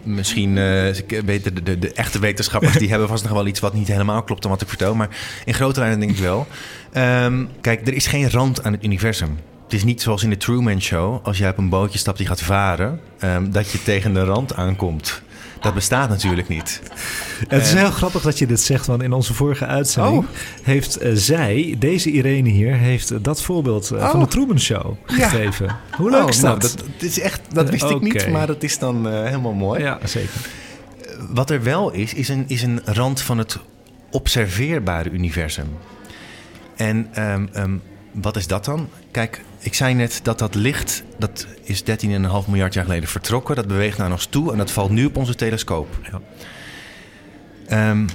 misschien ik weet de, de, de echte wetenschappers... die hebben vast nog wel iets wat niet helemaal klopt aan wat ik vertel. Maar in grote lijnen denk ik wel. Ehm, kijk, er is geen rand aan het universum. Het is niet zoals in de Truman Show. Als jij op een bootje stapt die gaat varen... ehm, dat je tegen de rand aankomt. Dat bestaat natuurlijk niet. Het is heel grappig dat je dit zegt, want in onze vorige uitzending heeft eh, zij, deze Irene hier, heeft dat voorbeeld eh, van Oh. de Truman Show Ja. gegeven. Hoe leuk Oh, is nou, dat? dat, dat is echt, dat wist ik niet, maar dat is dan eh, helemaal mooi. Ja, zeker. Wat er wel is, is een, is een rand van het observeerbare universum. En ehm, ehm, wat is dat dan? Kijk, ik zei net dat dat licht, dat is 13,5 miljard jaar geleden vertrokken. Dat beweegt naar ons toe en dat valt nu op onze telescoop. Ja. Ehm,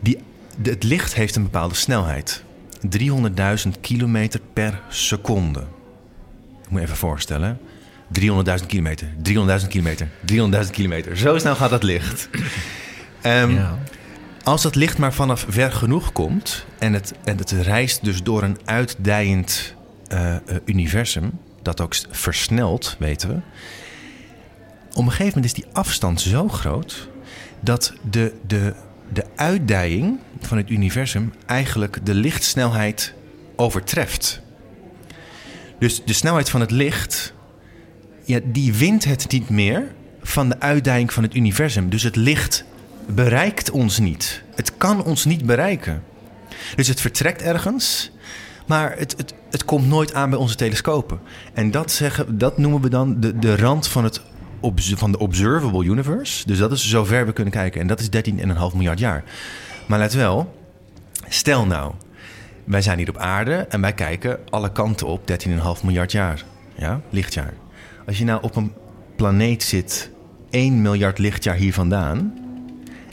die, de- het licht heeft een bepaalde snelheid. 300.000 kilometer per seconde. Ik moet je even voorstellen. 300.000 kilometer, 300.000 kilometer, 300.000 kilometer. Zo snel gaat dat licht. Ehm, Ja. Als dat licht maar vanaf ver genoeg komt en het, en het reist dus door een uitdijend eh, eh, universum, dat ook versnelt, weten we. Op een gegeven moment is die afstand zo groot dat de, de, de uitdijing van het universum eigenlijk de lichtsnelheid overtreft. Dus de snelheid van het licht, ja, die wint het niet meer van de uitdijing van het universum. Dus het licht bereikt ons niet. Het kan ons niet bereiken. Dus het vertrekt ergens, maar het, het, het komt nooit aan bij onze telescopen. En dat, zeggen, dat noemen we dan de, de rand van, het, van de observable universe. Dus dat is zover we kunnen kijken. En dat is 13,5 miljard jaar. Maar let wel, stel nou, wij zijn hier op aarde en wij kijken alle kanten op 13,5 miljard jaar. Ja, lichtjaar. Als je nou op een planeet zit 1 miljard lichtjaar hier vandaan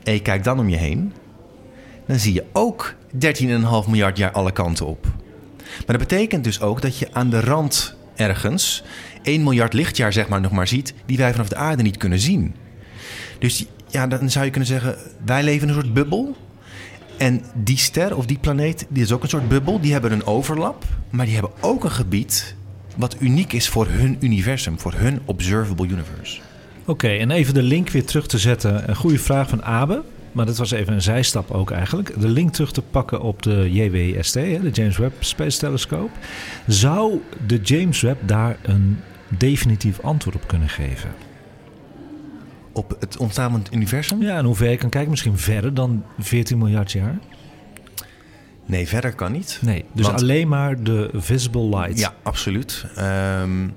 en je kijkt dan om je heen, dan zie je ook 13,5 miljard jaar alle kanten op. Maar dat betekent dus ook dat je aan de rand ergens 1 miljard lichtjaar zeg maar nog maar ziet, die wij vanaf de aarde niet kunnen zien. Dus ja, dan zou je kunnen zeggen, wij leven in een soort bubbel. En die ster of die planeet, die is ook een soort bubbel. Die hebben een overlap, maar die hebben ook een gebied wat uniek is voor hun universum, voor hun observable universe. Oké, en even de link weer terug te zetten. Een goede vraag van Abe. Maar dat was even een zijstap ook eigenlijk. De link terug te pakken op de JWST, de James Webb Space Telescope. Zou de James Webb daar een definitief antwoord op kunnen geven? Op het ontstaan van het universum? Ja, en hoe ver je kan kijken, misschien verder dan 14 miljard jaar? Nee, verder kan niet. Nee, dus Want- alleen maar de visible light. Ja, absoluut. Ehm,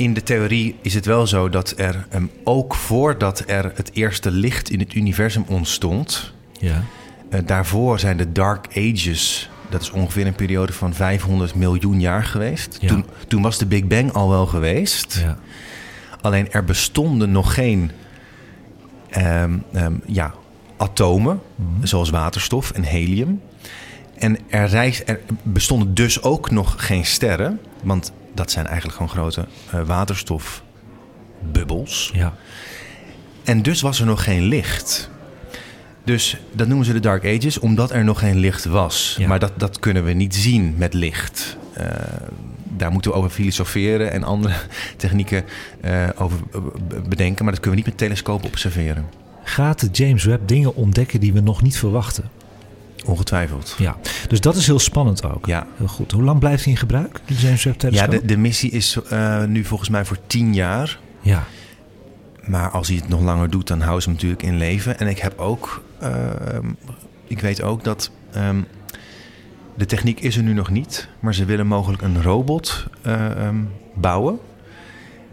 in de theorie is het wel zo dat er ehm, ook voordat er het eerste licht in het universum ontstond, Ja. eh, daarvoor zijn de Dark Ages. Dat is ongeveer een periode van 500 miljoen jaar geweest. Ja. Toen, toen was de Big Bang al wel geweest. ja. Alleen er bestonden nog geen ehm, ehm, ja, atomen, zoals waterstof en helium. En er, reis, er bestonden dus ook nog geen sterren, want dat zijn eigenlijk gewoon grote eh, waterstofbubbels. ja. En dus was er nog geen licht. Dus dat noemen ze de Dark Ages, omdat er nog geen licht was. Ja. Maar dat, dat kunnen we niet zien met licht. Eh, daar moeten we over filosoferen en andere technieken eh, over bedenken. Maar dat kunnen we niet met telescoop observeren. Gaat de James Webb dingen ontdekken die we nog niet verwachten? Ongetwijfeld. Ja, dus dat is heel spannend ook. Ja. Heel goed. Hoe lang blijft hij in gebruik, de James Webb Ja, telescoop? de, de missie is eh, nu volgens mij voor tien jaar. ja. Maar als hij het nog langer doet, dan houden ze hem natuurlijk in leven. En ik heb ook, ehm, ik weet ook dat ehm, de techniek is er nu nog niet, maar ze willen mogelijk een robot eh, ehm, bouwen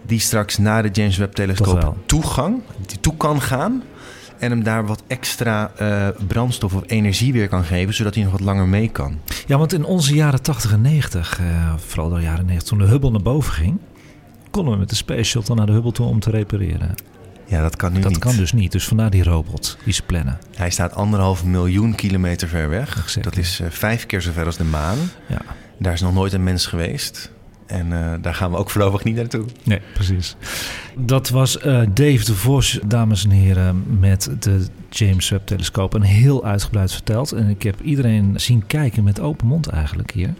die straks naar de James Webb telescoop toegang, die toe kan gaan en hem daar wat extra eh, brandstof of energie weer kan geven, zodat hij nog wat langer mee kan. ja, want in onze jaren 80 en 90, eh, vooral de jaren 90, toen de Hubble naar boven ging, konden we met de Space Shuttle naar de Hubble toe om te repareren. Ja, dat kan nu dat niet. kan dus niet. Dus vandaar die robot die ze plannen. Hij staat anderhalf miljoen kilometer ver weg. Exactly. Dat is eh, vijf keer zo ver als de maan. Ja. Daar is nog nooit een mens geweest. En eh, daar gaan we ook voorlopig niet naartoe. Nee, precies. Dat was eh, Dave de Vos, dames en heren, met de James Webb telescoop. En heel uitgebreid verteld. En ik heb iedereen zien kijken met open mond eigenlijk hier.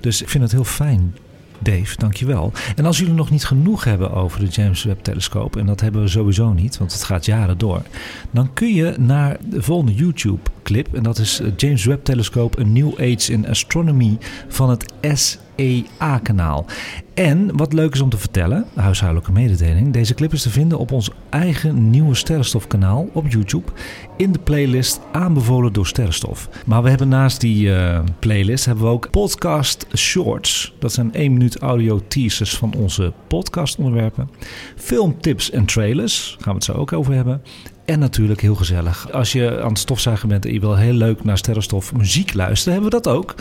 Dus ik vind het heel fijn. Dave, dankjewel. En als jullie nog niet genoeg hebben over de James Webb telescoop, en dat hebben we sowieso niet, want het gaat jaren door, dan kun je naar de volgende YouTube clip. En dat is James Webb telescoop, A New Age in Astronomy van het S EA-kanaal. En wat leuk is om te vertellen, huishoudelijke mededeling, deze clip is te vinden op ons eigen nieuwe Sterrenstof-kanaal op YouTube in de playlist aanbevolen door Sterrenstof. Maar we hebben naast die uh, playlist hebben we ook podcast shorts. Dat zijn 1 minuut audio teasers van onze podcastonderwerpen. Filmtips en trailers, gaan we het zo ook over hebben. En natuurlijk heel gezellig. Als je aan het stofzuigen bent en je wil heel leuk naar Sterrenstof muziek luisteren, hebben we dat ook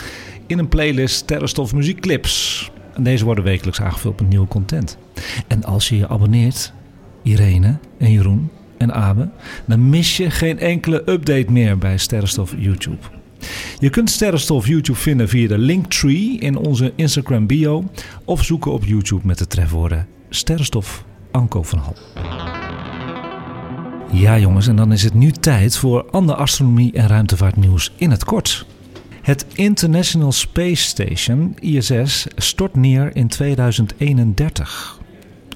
in een playlist Sterrenstof muziekclips. En deze worden wekelijks aangevuld met nieuwe content. En als je je abonneert, Irene en Jeroen en Abe, dan mis je geen enkele update meer bij Sterrenstof YouTube. Je kunt Sterrenstof YouTube vinden via de linktree in onze Instagram bio of zoeken op YouTube met de trefwoorden Sterrenstof Anko van Hal. Ja jongens, en dan is het nu tijd voor ander astronomie en ruimtevaartnieuws in het kort. Het International Space Station, ISS, stort neer in 2031.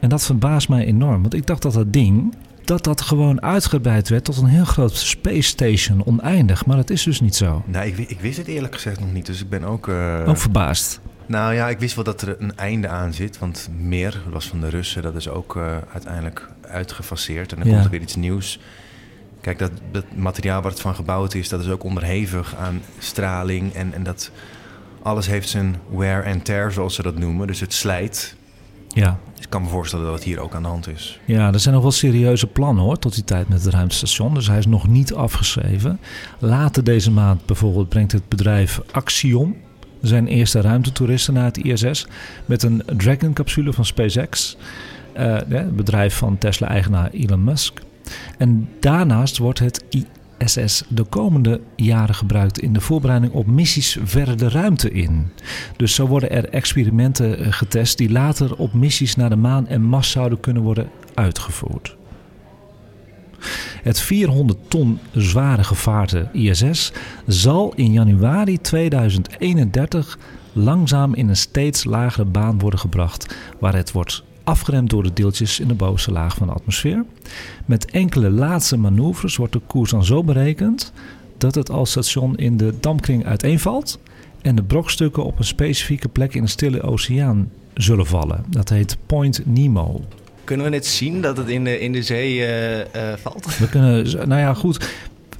En dat verbaast mij enorm, want ik dacht dat dat ding dat dat gewoon uitgebreid werd tot een heel groot space station, oneindig. Maar dat is dus niet zo. Nou, ik, ik wist het eerlijk gezegd nog niet, dus ik ben ook... Uh... Ook verbaasd. Nou ja, ik wist wel dat er een einde aan zit. Want meer, was van de Russen, dat is ook uh, uiteindelijk uitgefaseerd. En dan komt er weer iets nieuws. Kijk, dat, dat materiaal waar het van gebouwd is, dat is ook onderhevig aan straling. En, en dat alles heeft zijn wear and tear, zoals ze dat noemen. Dus het slijt. Ja. Dus ik kan me voorstellen dat het hier ook aan de hand is. Ja, er zijn nog wel serieuze plannen hoor, tot die tijd met het ruimtestation. Dus hij is nog niet afgeschreven. Later deze maand bijvoorbeeld brengt het bedrijf Axiom zijn eerste ruimtetoeristen naar het ISS met een Dragon-capsule van SpaceX. Uh, het bedrijf van Tesla-eigenaar Elon Musk. En daarnaast wordt het ISS de komende jaren gebruikt in de voorbereiding op missies verder de ruimte in. Dus zo worden er experimenten eh, getest die later op missies naar de maan en Mars zouden kunnen worden uitgevoerd. Het 400 ton zware gevaarte ISS zal in januari 2031 langzaam in een steeds lagere baan worden gebracht, waar het wordt afgeremd door de deeltjes in de bovenste laag van de atmosfeer. Met enkele laatste manoeuvres wordt de koers dan zo berekend dat het als station in de dampkring uiteenvalt en de brokstukken op een specifieke plek in de stille oceaan zullen vallen. Dat heet Point Nemo. Kunnen we net zien dat het in de, in de zee uh, uh, valt? We kunnen, nou ja, goed.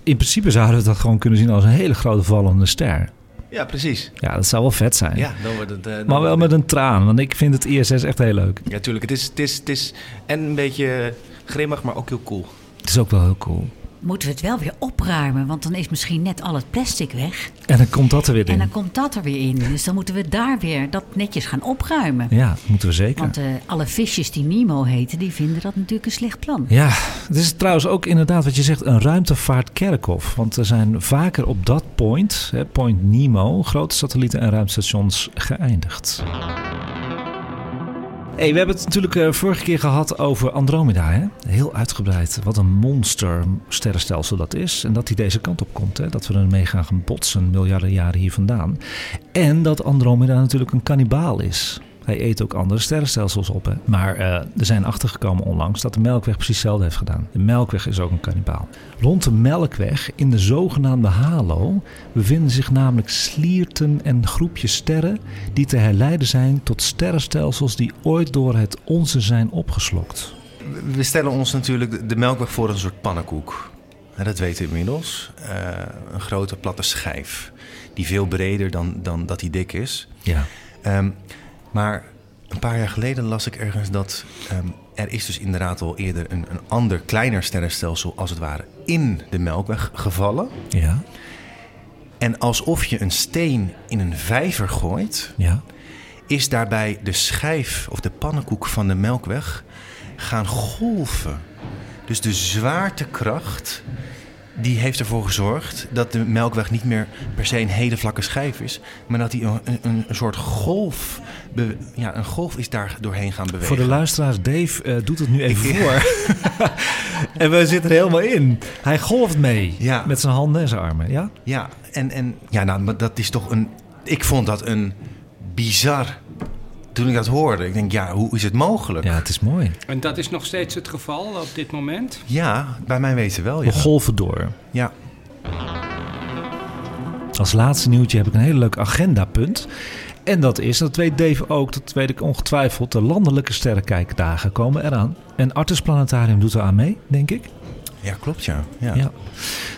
In principe zouden we dat gewoon kunnen zien als een hele grote vallende ster. Ja, precies. Ja, dat zou wel vet zijn. Ja, dan wordt het, uh, dan maar wel met een traan, want ik vind het ISS echt heel leuk. Ja, tuurlijk. Het is, het is, het is en een beetje grimmig, maar ook heel cool. Het is ook wel heel cool moeten we het wel weer opruimen. Want dan is misschien net al het plastic weg. En dan komt dat er weer in. En dan komt dat er weer in. Dus dan moeten we daar weer dat netjes gaan opruimen. Ja, moeten we zeker. Want uh, alle visjes die Nemo heten, die vinden dat natuurlijk een slecht plan. Ja, het is trouwens ook inderdaad wat je zegt, een ruimtevaartkerkhof. Want er zijn vaker op dat point, hè, Point Nemo, grote satellieten en ruimtestations geëindigd. Hey, we hebben het natuurlijk uh, vorige keer gehad over Andromeda. Hè? Heel uitgebreid. Wat een monster sterrenstelsel dat is. En dat hij deze kant op komt. Hè? Dat we ermee gaan botsen miljarden jaren hier vandaan. En dat Andromeda natuurlijk een kannibaal is. Hij eet ook andere sterrenstelsels op. Hè. Maar uh, er zijn achtergekomen onlangs dat de Melkweg precies hetzelfde heeft gedaan. De Melkweg is ook een kannibaal. Rond de Melkweg, in de zogenaamde halo, bevinden zich namelijk slierten en groepjes sterren die te herleiden zijn tot sterrenstelsels die ooit door het onze zijn opgeslokt. We stellen ons natuurlijk de Melkweg voor een soort pannenkoek. dat weten we inmiddels. Uh, een grote platte schijf. Die veel breder dan, dan dat die dik is. Ja. Um, maar een paar jaar geleden las ik ergens dat um, er is dus inderdaad al eerder een, een ander kleiner sterrenstelsel als het ware in de Melkweg gevallen. Ja. En alsof je een steen in een vijver gooit, ja. is daarbij de schijf of de pannenkoek van de Melkweg gaan golven. Dus de zwaartekracht die heeft ervoor gezorgd dat de melkweg niet meer per se een hele vlakke schijf is, maar dat hij een, een, een soort golf, ja, een golf is daar doorheen gaan bewegen. Voor de luisteraars, Dave eh, doet het nu even voor. en we zitten er helemaal in. Hij golft mee Ja. met zijn handen en zijn armen. Ja? Ja, en, en ja, nou, maar dat is toch een. Ik vond dat een bizar. Toen ik dat hoorde, ik denk, ja, hoe is het mogelijk? ja, het is mooi. En dat is nog steeds het geval op dit moment. Ja, bij mij weten wel. We Ja. golven door. ja. Als laatste nieuwtje heb ik een hele leuk agendapunt. En dat is, dat weet Dave ook, dat weet ik ongetwijfeld, de landelijke sterrenkijkdagen komen eraan. En Artis Planetarium doet er aan mee, denk ik. ja, klopt, ja. ja. Ja.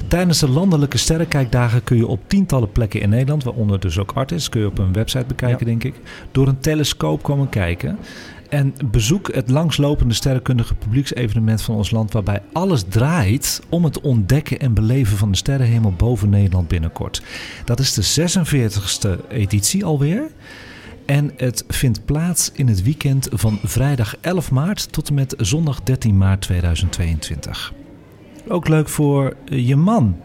Tijdens de landelijke sterrenkijkdagen kun je op tientallen plekken in Nederland, waaronder dus ook Artis, kun je op een website bekijken, denk ik, door een telescoop komen kijken. En bezoek het langslopende sterrenkundige publieksevenement van ons land, waarbij alles draait om het ontdekken en beleven van de sterrenhemel boven Nederland binnenkort. Dat is de 46e editie alweer. En het vindt plaats in het weekend van vrijdag 11 maart tot en met zondag 13 maart 2022. Ook leuk voor eh, je man,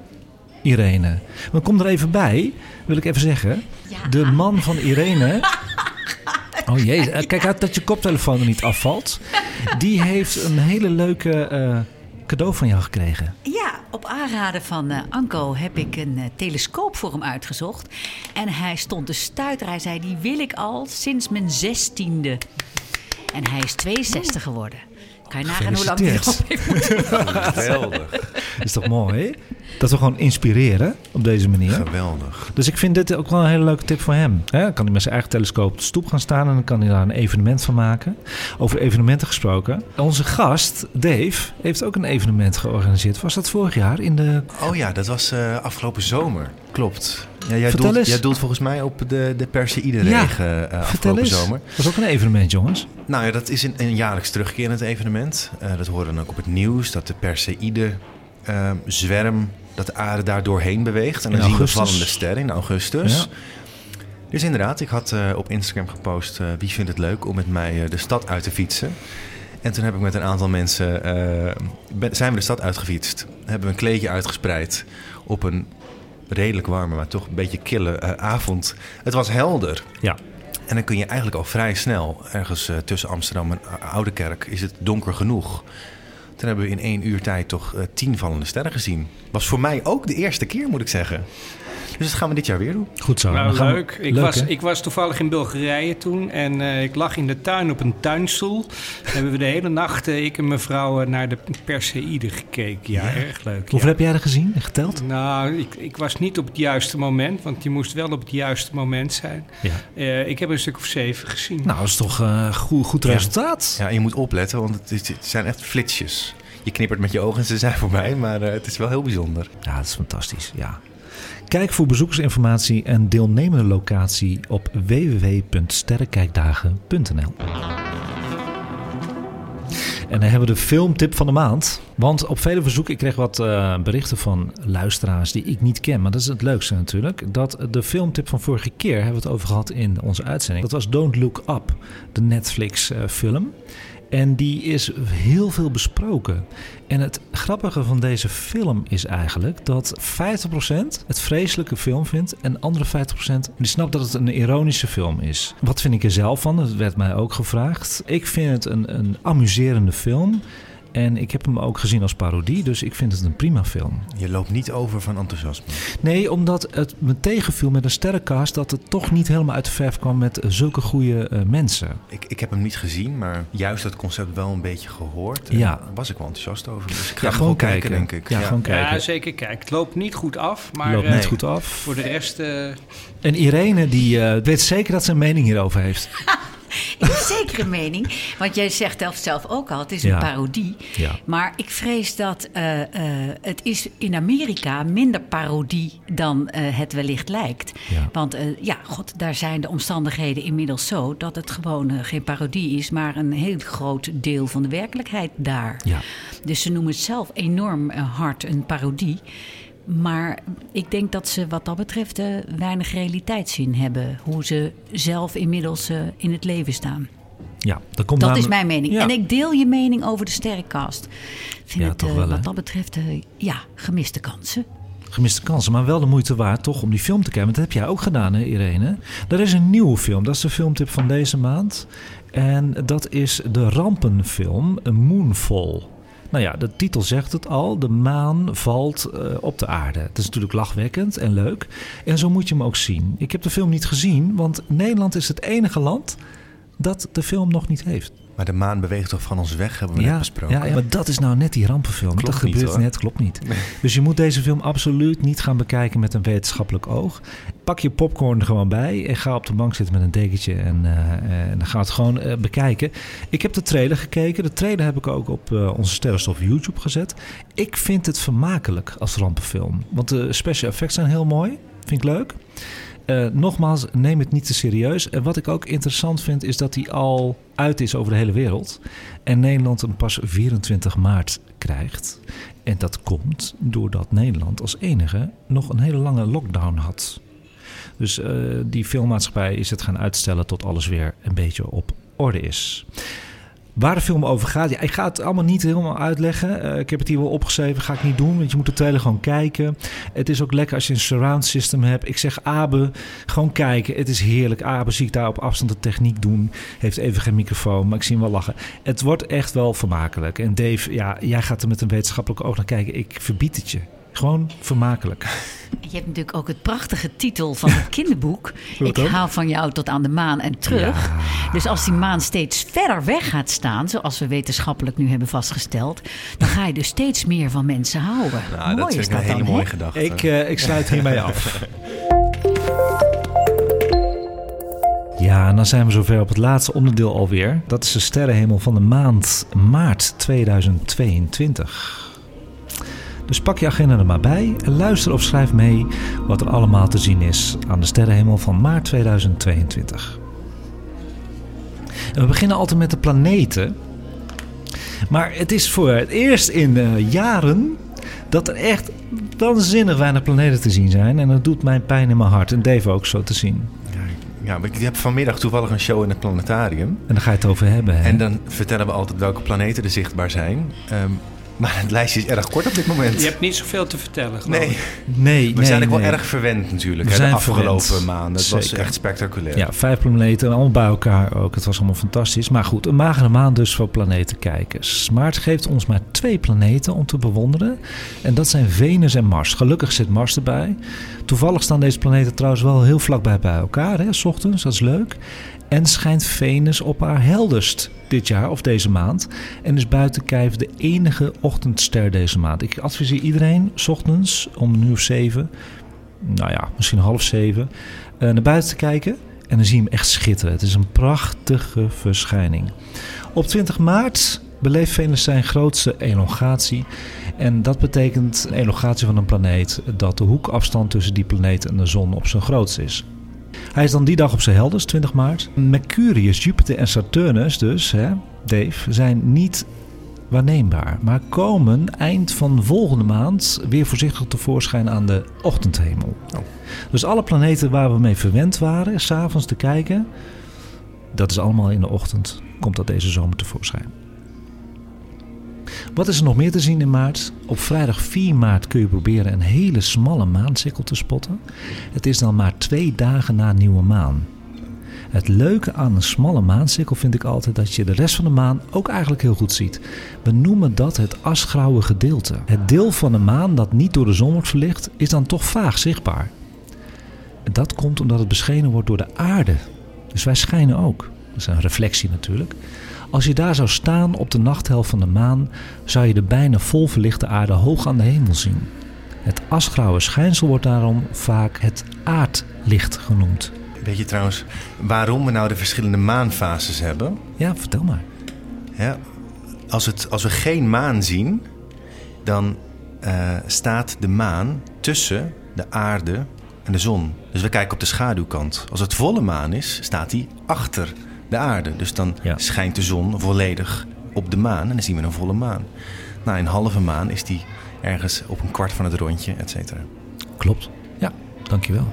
Irene. Maar kom er even bij, wil ik even zeggen. De man van Irene. Oh jee, eh, kijk uit dat je koptelefoon er niet afvalt. Die heeft een hele leuke eh, cadeau van jou gekregen. Ja, op aanraden van eh, Anko heb ik een telescoop voor hem uitgezocht. En hij stond te stuiter. Hij zei, die wil ik al sinds mijn zestiende. En hij is 62 geworden. Kan je nagaan hoe lang erop heeft moeten Geweldig. is toch mooi? Dat we gewoon inspireren op deze manier. Geweldig. Dus ik vind dit ook wel een hele leuke tip voor hem. Hè, Dan kan hij met zijn eigen telescoop op de stoep gaan staan en dan kan hij daar een evenement van maken. Over evenementen gesproken. Onze gast, Dave, heeft ook een evenement georganiseerd. Was dat vorig jaar in de. Oh ja, dat was eh, afgelopen zomer. Klopt. Ja, jij, doelt, eens. jij doelt volgens mij op de, de Perseïde Ja, regen Vertel afgelopen eens. zomer. Dat was ook een evenement, jongens. Nou ja, dat is een, een jaarlijks terugkerend evenement. Eh, dat horen dan ook op het nieuws, dat de Perseïde eh, zwerm, dat de aarde daar doorheen beweegt. En dan zien we vallende sterren in augustus. Ja. Dus inderdaad, ik had eh, op Instagram gepost... wie vindt het leuk om met mij de stad uit te fietsen. En toen heb ik met een aantal mensen... ben- zijn we de stad uitgefietst. Hebben we een kleedje uitgespreid op een redelijk warme... maar toch een beetje kille eh, avond. Het was helder. Ja. En dan kun je eigenlijk al vrij snel, ergens eh, tussen Amsterdam en Oudekerk, is het donker genoeg. Toen hebben we in één uur tijd toch eh, tien vallende sterren gezien. Was voor mij ook de eerste keer, moet ik zeggen. Dus dat gaan we dit jaar weer doen. Goed zo. Nou, we- leuk. Ik, Leuk, was, hè? ik was toevallig in Bulgarije toen en eh, ik lag in de tuin op een tuinstoel. hebben we de hele nacht, eh, ik en mijn vrouw, eh, naar de Perseïde gekeken. Ja, erg leuk. Hoeveel ja. heb jij er gezien en geteld? Nou, ik, ik was niet op het juiste moment, want je moest wel op het juiste moment zijn. Ja. Eh, ik heb er een stuk of zeven gezien. Nou, dat is toch een goed, goed resultaat. Ja, je moet opletten, want het, is- het zijn echt flitsjes. Je knippert met je ogen en ze zijn voorbij, maar eh, het is wel heel bijzonder. Ja, dat is fantastisch. Ja. Kijk voor bezoekersinformatie en deelnemende locatie op www.sterrenkijkdagen.nl. En dan hebben we de filmtip van de maand. Want op vele verzoeken, ik kreeg wat eh, berichten van luisteraars die ik niet ken. Maar dat is het leukste natuurlijk. Dat de filmtip van vorige keer hebben we het over gehad in onze uitzending. Dat was Don't Look Up, de Netflix eh, film. En die is heel veel besproken. En het grappige van deze film is eigenlijk dat 50% het vreselijke film vindt en andere 50% die snapt dat het een ironische film is. Wat vind ik er zelf van? Dat werd mij ook gevraagd. Ik vind het een, een amuserende film. En ik heb hem ook gezien als parodie, dus ik vind het een prima film. Je loopt niet over van enthousiasme. Nee, omdat het me tegenviel met een sterrencast dat het toch niet helemaal uit de verf kwam met zulke goede eh, mensen. Ik, ik heb hem niet gezien, maar juist dat concept wel een beetje gehoord. En Ja. daar was ik wel enthousiast over. Dus ik ga Ja, gewoon kijken, denk ik. Ja, gewoon kijken. Ja, zeker. Kijk, het loopt niet goed af, maar Loopt eh, niet goed af. voor de rest... eh, En Irene, die eh, weet zeker dat ze een mening hierover heeft. Ik heb zeker een mening. Want jij zegt zelf- zelf ook al, het is Ja. een parodie. Ja. Maar ik vrees dat eh, eh, het is in Amerika minder parodie dan eh, het wellicht lijkt. Ja. Want ja, god, daar zijn de omstandigheden inmiddels zo... dat het gewoon geen parodie is, maar een heel groot deel van de werkelijkheid daar. Ja. Dus ze noemen het zelf enorm hard een parodie. Maar ik denk dat ze wat dat betreft eh, weinig realiteitszin hebben. Hoe ze zelf inmiddels eh, in het leven staan. Ja, dat komt Dat is mijn mening. Ja. En ik deel je mening over de sterrencast. Ik vind Ja, het toch eh, wel, wat dat betreft, ja, gemiste kansen. Gemiste kansen, maar wel de moeite waard toch om die film te kijken. Want dat heb jij ook gedaan, hè, Irene? Er is een nieuwe film, dat is de filmtip van deze maand. En dat is de rampenfilm Moonfall. Nou ja, de titel zegt het al. De maan valt eh, op de aarde. Het is natuurlijk lachwekkend en leuk. En zo moet je hem ook zien. Ik heb de film niet gezien, want Nederland is het enige land dat de film nog niet heeft. Maar de maan beweegt toch van ons weg, hebben we net besproken. Ja, ja, maar dat is nou net die rampenfilm. Klopt dat gebeurt net, klopt niet. Dus je moet deze film absoluut niet gaan bekijken met een wetenschappelijk oog. Pak je popcorn er gewoon bij en ga op de bank zitten met een dekentje en, eh, en dan ga het gewoon eh, bekijken. Ik heb de trailer gekeken. De trailer heb ik ook op eh, onze Sterrenstof YouTube gezet. Ik vind het vermakelijk als rampenfilm. Want de special effects zijn heel mooi. Vind ik leuk. Eh, nogmaals, neem het niet te serieus. En wat ik ook interessant vind, is dat hij al uit is over de hele wereld. En Nederland hem pas 24 maart krijgt. En dat komt doordat Nederland als enige nog een hele lange lockdown had. Dus eh, die filmmaatschappij is het gaan uitstellen tot alles weer een beetje op orde is. Waar de film over gaat, ja, ik ga het allemaal niet helemaal uitleggen. Eh, ik heb het hier wel opgeschreven, ga ik niet doen, want je moet de trailer gewoon kijken. Het is ook lekker als je een surround system hebt. Ik zeg Abe, gewoon kijken. Het is heerlijk. Abe zie ik daar op afstand de techniek doen. Heeft even geen microfoon, maar ik zie hem wel lachen. Het wordt echt wel vermakelijk. En Dave, ja, jij gaat er met een wetenschappelijk oog naar kijken. Ik verbied het je. Gewoon vermakelijk. Je hebt natuurlijk ook het prachtige titel van het kinderboek. Ik haal van jou tot aan de maan en terug. Dus als die maan steeds verder weg gaat staan, zoals we wetenschappelijk nu hebben vastgesteld, dan ga je dus steeds meer van mensen houden. Nou, dat Mooi vind is ik een dat hele dan, mooie gedachte. Ik, eh, ik sluit hiermee af. Ja, en dan zijn we zover op het laatste onderdeel alweer. Dat is de sterrenhemel van de maand maart 2022. Dus pak je agenda er maar bij en luister of schrijf mee wat er allemaal te zien is aan de sterrenhemel van maart 2022. En we beginnen altijd met de planeten. Maar het is voor het eerst in eh, jaren dat er echt waanzinnig weinig planeten te zien zijn. En dat doet mij pijn in mijn hart. En Dave ook zo te zien. Ja, ik heb vanmiddag toevallig een show in het planetarium. En daar ga je het over hebben. Hè? En dan vertellen we altijd welke planeten er zichtbaar zijn. Ehm, maar het lijstje is erg kort op dit moment. Je hebt niet zoveel te vertellen. geloof Nee, ik. nee, we nee, zijn ook wel erg verwend natuurlijk. We hè, de afgelopen verwend. maanden. Het was Zeker. echt spectaculair. Ja, vijf planeten, allemaal bij elkaar ook. Het was allemaal fantastisch. Maar goed, een magere maan dus voor planetenkijkers. Maar het geeft ons maar twee planeten om te bewonderen. En dat zijn Venus en Mars. Gelukkig zit Mars erbij. Toevallig staan deze planeten trouwens wel heel vlakbij bij elkaar, hè, s ochtends. Dat is leuk. En schijnt Venus op haar helderst dit jaar of deze maand. En is buiten kijf de enige ochtendster deze maand. Ik adviseer iedereen, s ochtends om een uur of zeven, nou ja, misschien half zeven, eh, naar buiten te kijken. En dan zie je hem echt schitteren. Het is een prachtige verschijning. Op 20 maart beleeft Venus zijn grootste elongatie. En dat betekent een elongatie van een planeet dat de hoekafstand tussen die planeet en de zon op zijn grootst is. Hij is dan die dag op zijn helders, 20 maart. Mercurius, Jupiter en Saturnus dus, hè, Dave, zijn niet waarneembaar, maar komen eind van volgende maand weer voorzichtig tevoorschijn aan de ochtendhemel. Dus alle planeten waar we mee verwend waren, s'avonds te kijken, dat is allemaal in de ochtend, komt dat deze zomer tevoorschijn. Wat is er nog meer te zien in maart? Op vrijdag 4 maart kun je proberen een hele smalle maancirkel te spotten. Het is dan maar twee dagen na nieuwe maan. Het leuke aan een smalle maancirkel vind ik altijd dat je de rest van de maan ook eigenlijk heel goed ziet. We noemen dat het asgrauwe gedeelte. Het deel van de maan dat niet door de zon wordt verlicht is dan toch vaag zichtbaar. Dat komt omdat het beschenen wordt door de aarde. Dus wij schijnen ook. Dat is een reflectie natuurlijk. Als je daar zou staan op de nachthelft van de maan, zou je de bijna vol verlichte aarde hoog aan de hemel zien. Het asgrauwe schijnsel wordt daarom vaak het aardlicht genoemd. Weet je trouwens waarom we nou de verschillende maanfases hebben? Ja, vertel maar. Ja, als, het, als we geen maan zien, dan eh, staat de maan tussen de aarde en de zon. Dus we kijken op de schaduwkant. Als het volle maan is, staat die achter de aarde. Dus dan Ja. schijnt de zon volledig op de maan en dan zien we een volle maan. Nou, een halve maan is die ergens op een kwart van het rondje, et cetera. Klopt. Ja, dankjewel.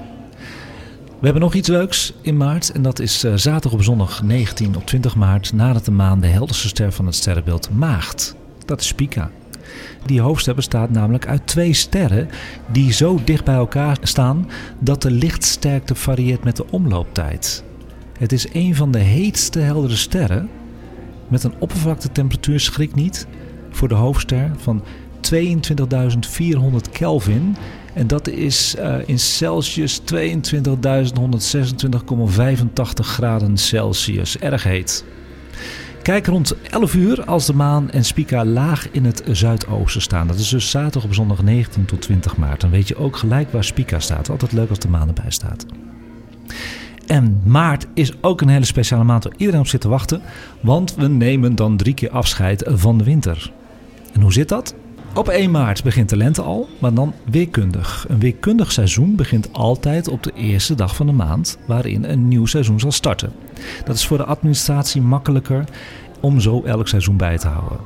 We hebben nog iets leuks in maart en dat is uh, zaterdag op zondag 19 op 20 maart nadat de maan de helderste ster van het sterrenbeeld Maagd. Dat is Spica. Die hoofdster bestaat namelijk uit twee sterren die zo dicht bij elkaar staan dat de lichtsterkte varieert met de omlooptijd. Het is een van de heetste heldere sterren met een oppervlaktetemperatuur, schrik niet, voor de hoofdster van 22.400 Kelvin. En dat is uh, in Celsius 22.126,85 graden Celsius. Erg heet. Kijk rond 11 uur als de maan en Spica laag in het zuidoosten staan. Dat is dus zaterdag op zondag 19 tot 20 maart. Dan weet je ook gelijk waar Spica staat. Altijd leuk als de maan erbij staat. En maart is ook een hele speciale maand waar iedereen op zit te wachten. Want we nemen dan drie keer afscheid van de winter. En hoe zit dat? Op 1 maart begint de lente al, maar dan weerkundig. Een weerkundig seizoen begint altijd op de eerste dag van de maand, waarin een nieuw seizoen zal starten. Dat is voor de administratie makkelijker om zo elk seizoen bij te houden.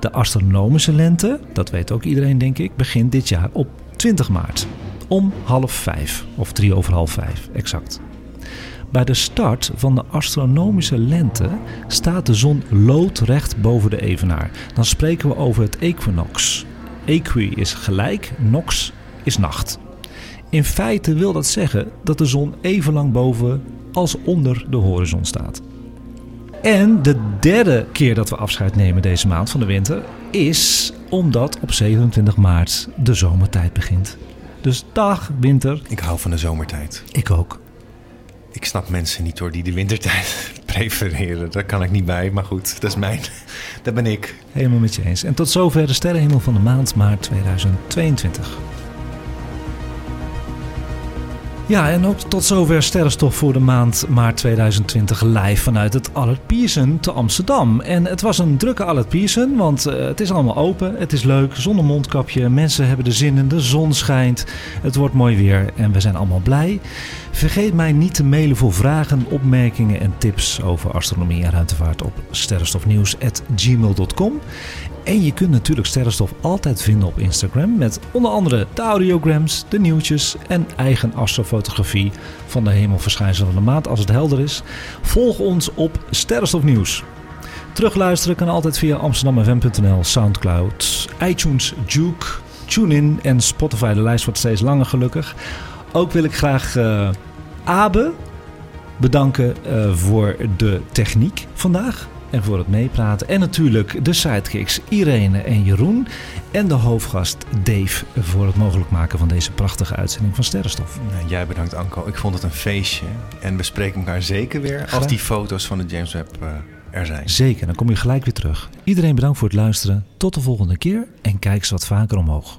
De astronomische lente, dat weet ook iedereen denk ik, begint dit jaar op 20 maart. Om half vijf, of drie over half vijf, exact. Bij de start van de astronomische lente staat de zon loodrecht boven de evenaar. Dan spreken we over het equinox. Equi is gelijk, nox is nacht. In feite wil dat zeggen dat de zon even lang boven als onder de horizon staat. En de derde keer dat we afscheid nemen deze maand van de winter is omdat op 27 maart de zomertijd begint. Dus dag winter. Ik hou van de zomertijd. Ik ook. Ik snap mensen niet door die de wintertijd prefereren. Daar kan ik niet bij, maar goed, dat is mijn. Dat ben ik. Helemaal met je eens. En tot zover de sterrenhemel van de maand maart 2022. Ja, en ook tot zover sterrenstof voor de maand maart 2020 live vanuit het Allard Pierson te Amsterdam. En het was een drukke Allard Pierson, want uh, het is allemaal open, het is leuk, zonder mondkapje, mensen hebben er zin in, de zon schijnt, het wordt mooi weer en we zijn allemaal blij. Vergeet mij niet te mailen voor vragen, opmerkingen en tips over astronomie en ruimtevaart op sterrenstofnieuws.gmail.com. En je kunt natuurlijk Sterrenstof altijd vinden op Instagram met onder andere de audiograms, de nieuwtjes en eigen astrofotografie van de hemelverschijnselen van de maand als het helder is. Volg ons op Sterrenstof Nieuws. Terugluisteren kan altijd via amsterdamfm.nl, Soundcloud, iTunes, Juke, TuneIn en Spotify. De lijst wordt steeds langer gelukkig. Ook wil ik graag uh, Abe bedanken uh, voor de techniek vandaag en voor het meepraten. En natuurlijk de sidekicks Irene en Jeroen. En de hoofdgast Dave voor het mogelijk maken van deze prachtige uitzending van Sterrenstof. Nou, jij bedankt Anko. Ik vond het een feestje. En we spreken elkaar zeker weer als die foto's van de James Webb uh, er zijn. Zeker, dan kom je gelijk weer terug. Iedereen bedankt voor het luisteren. Tot de volgende keer en kijk eens wat vaker omhoog.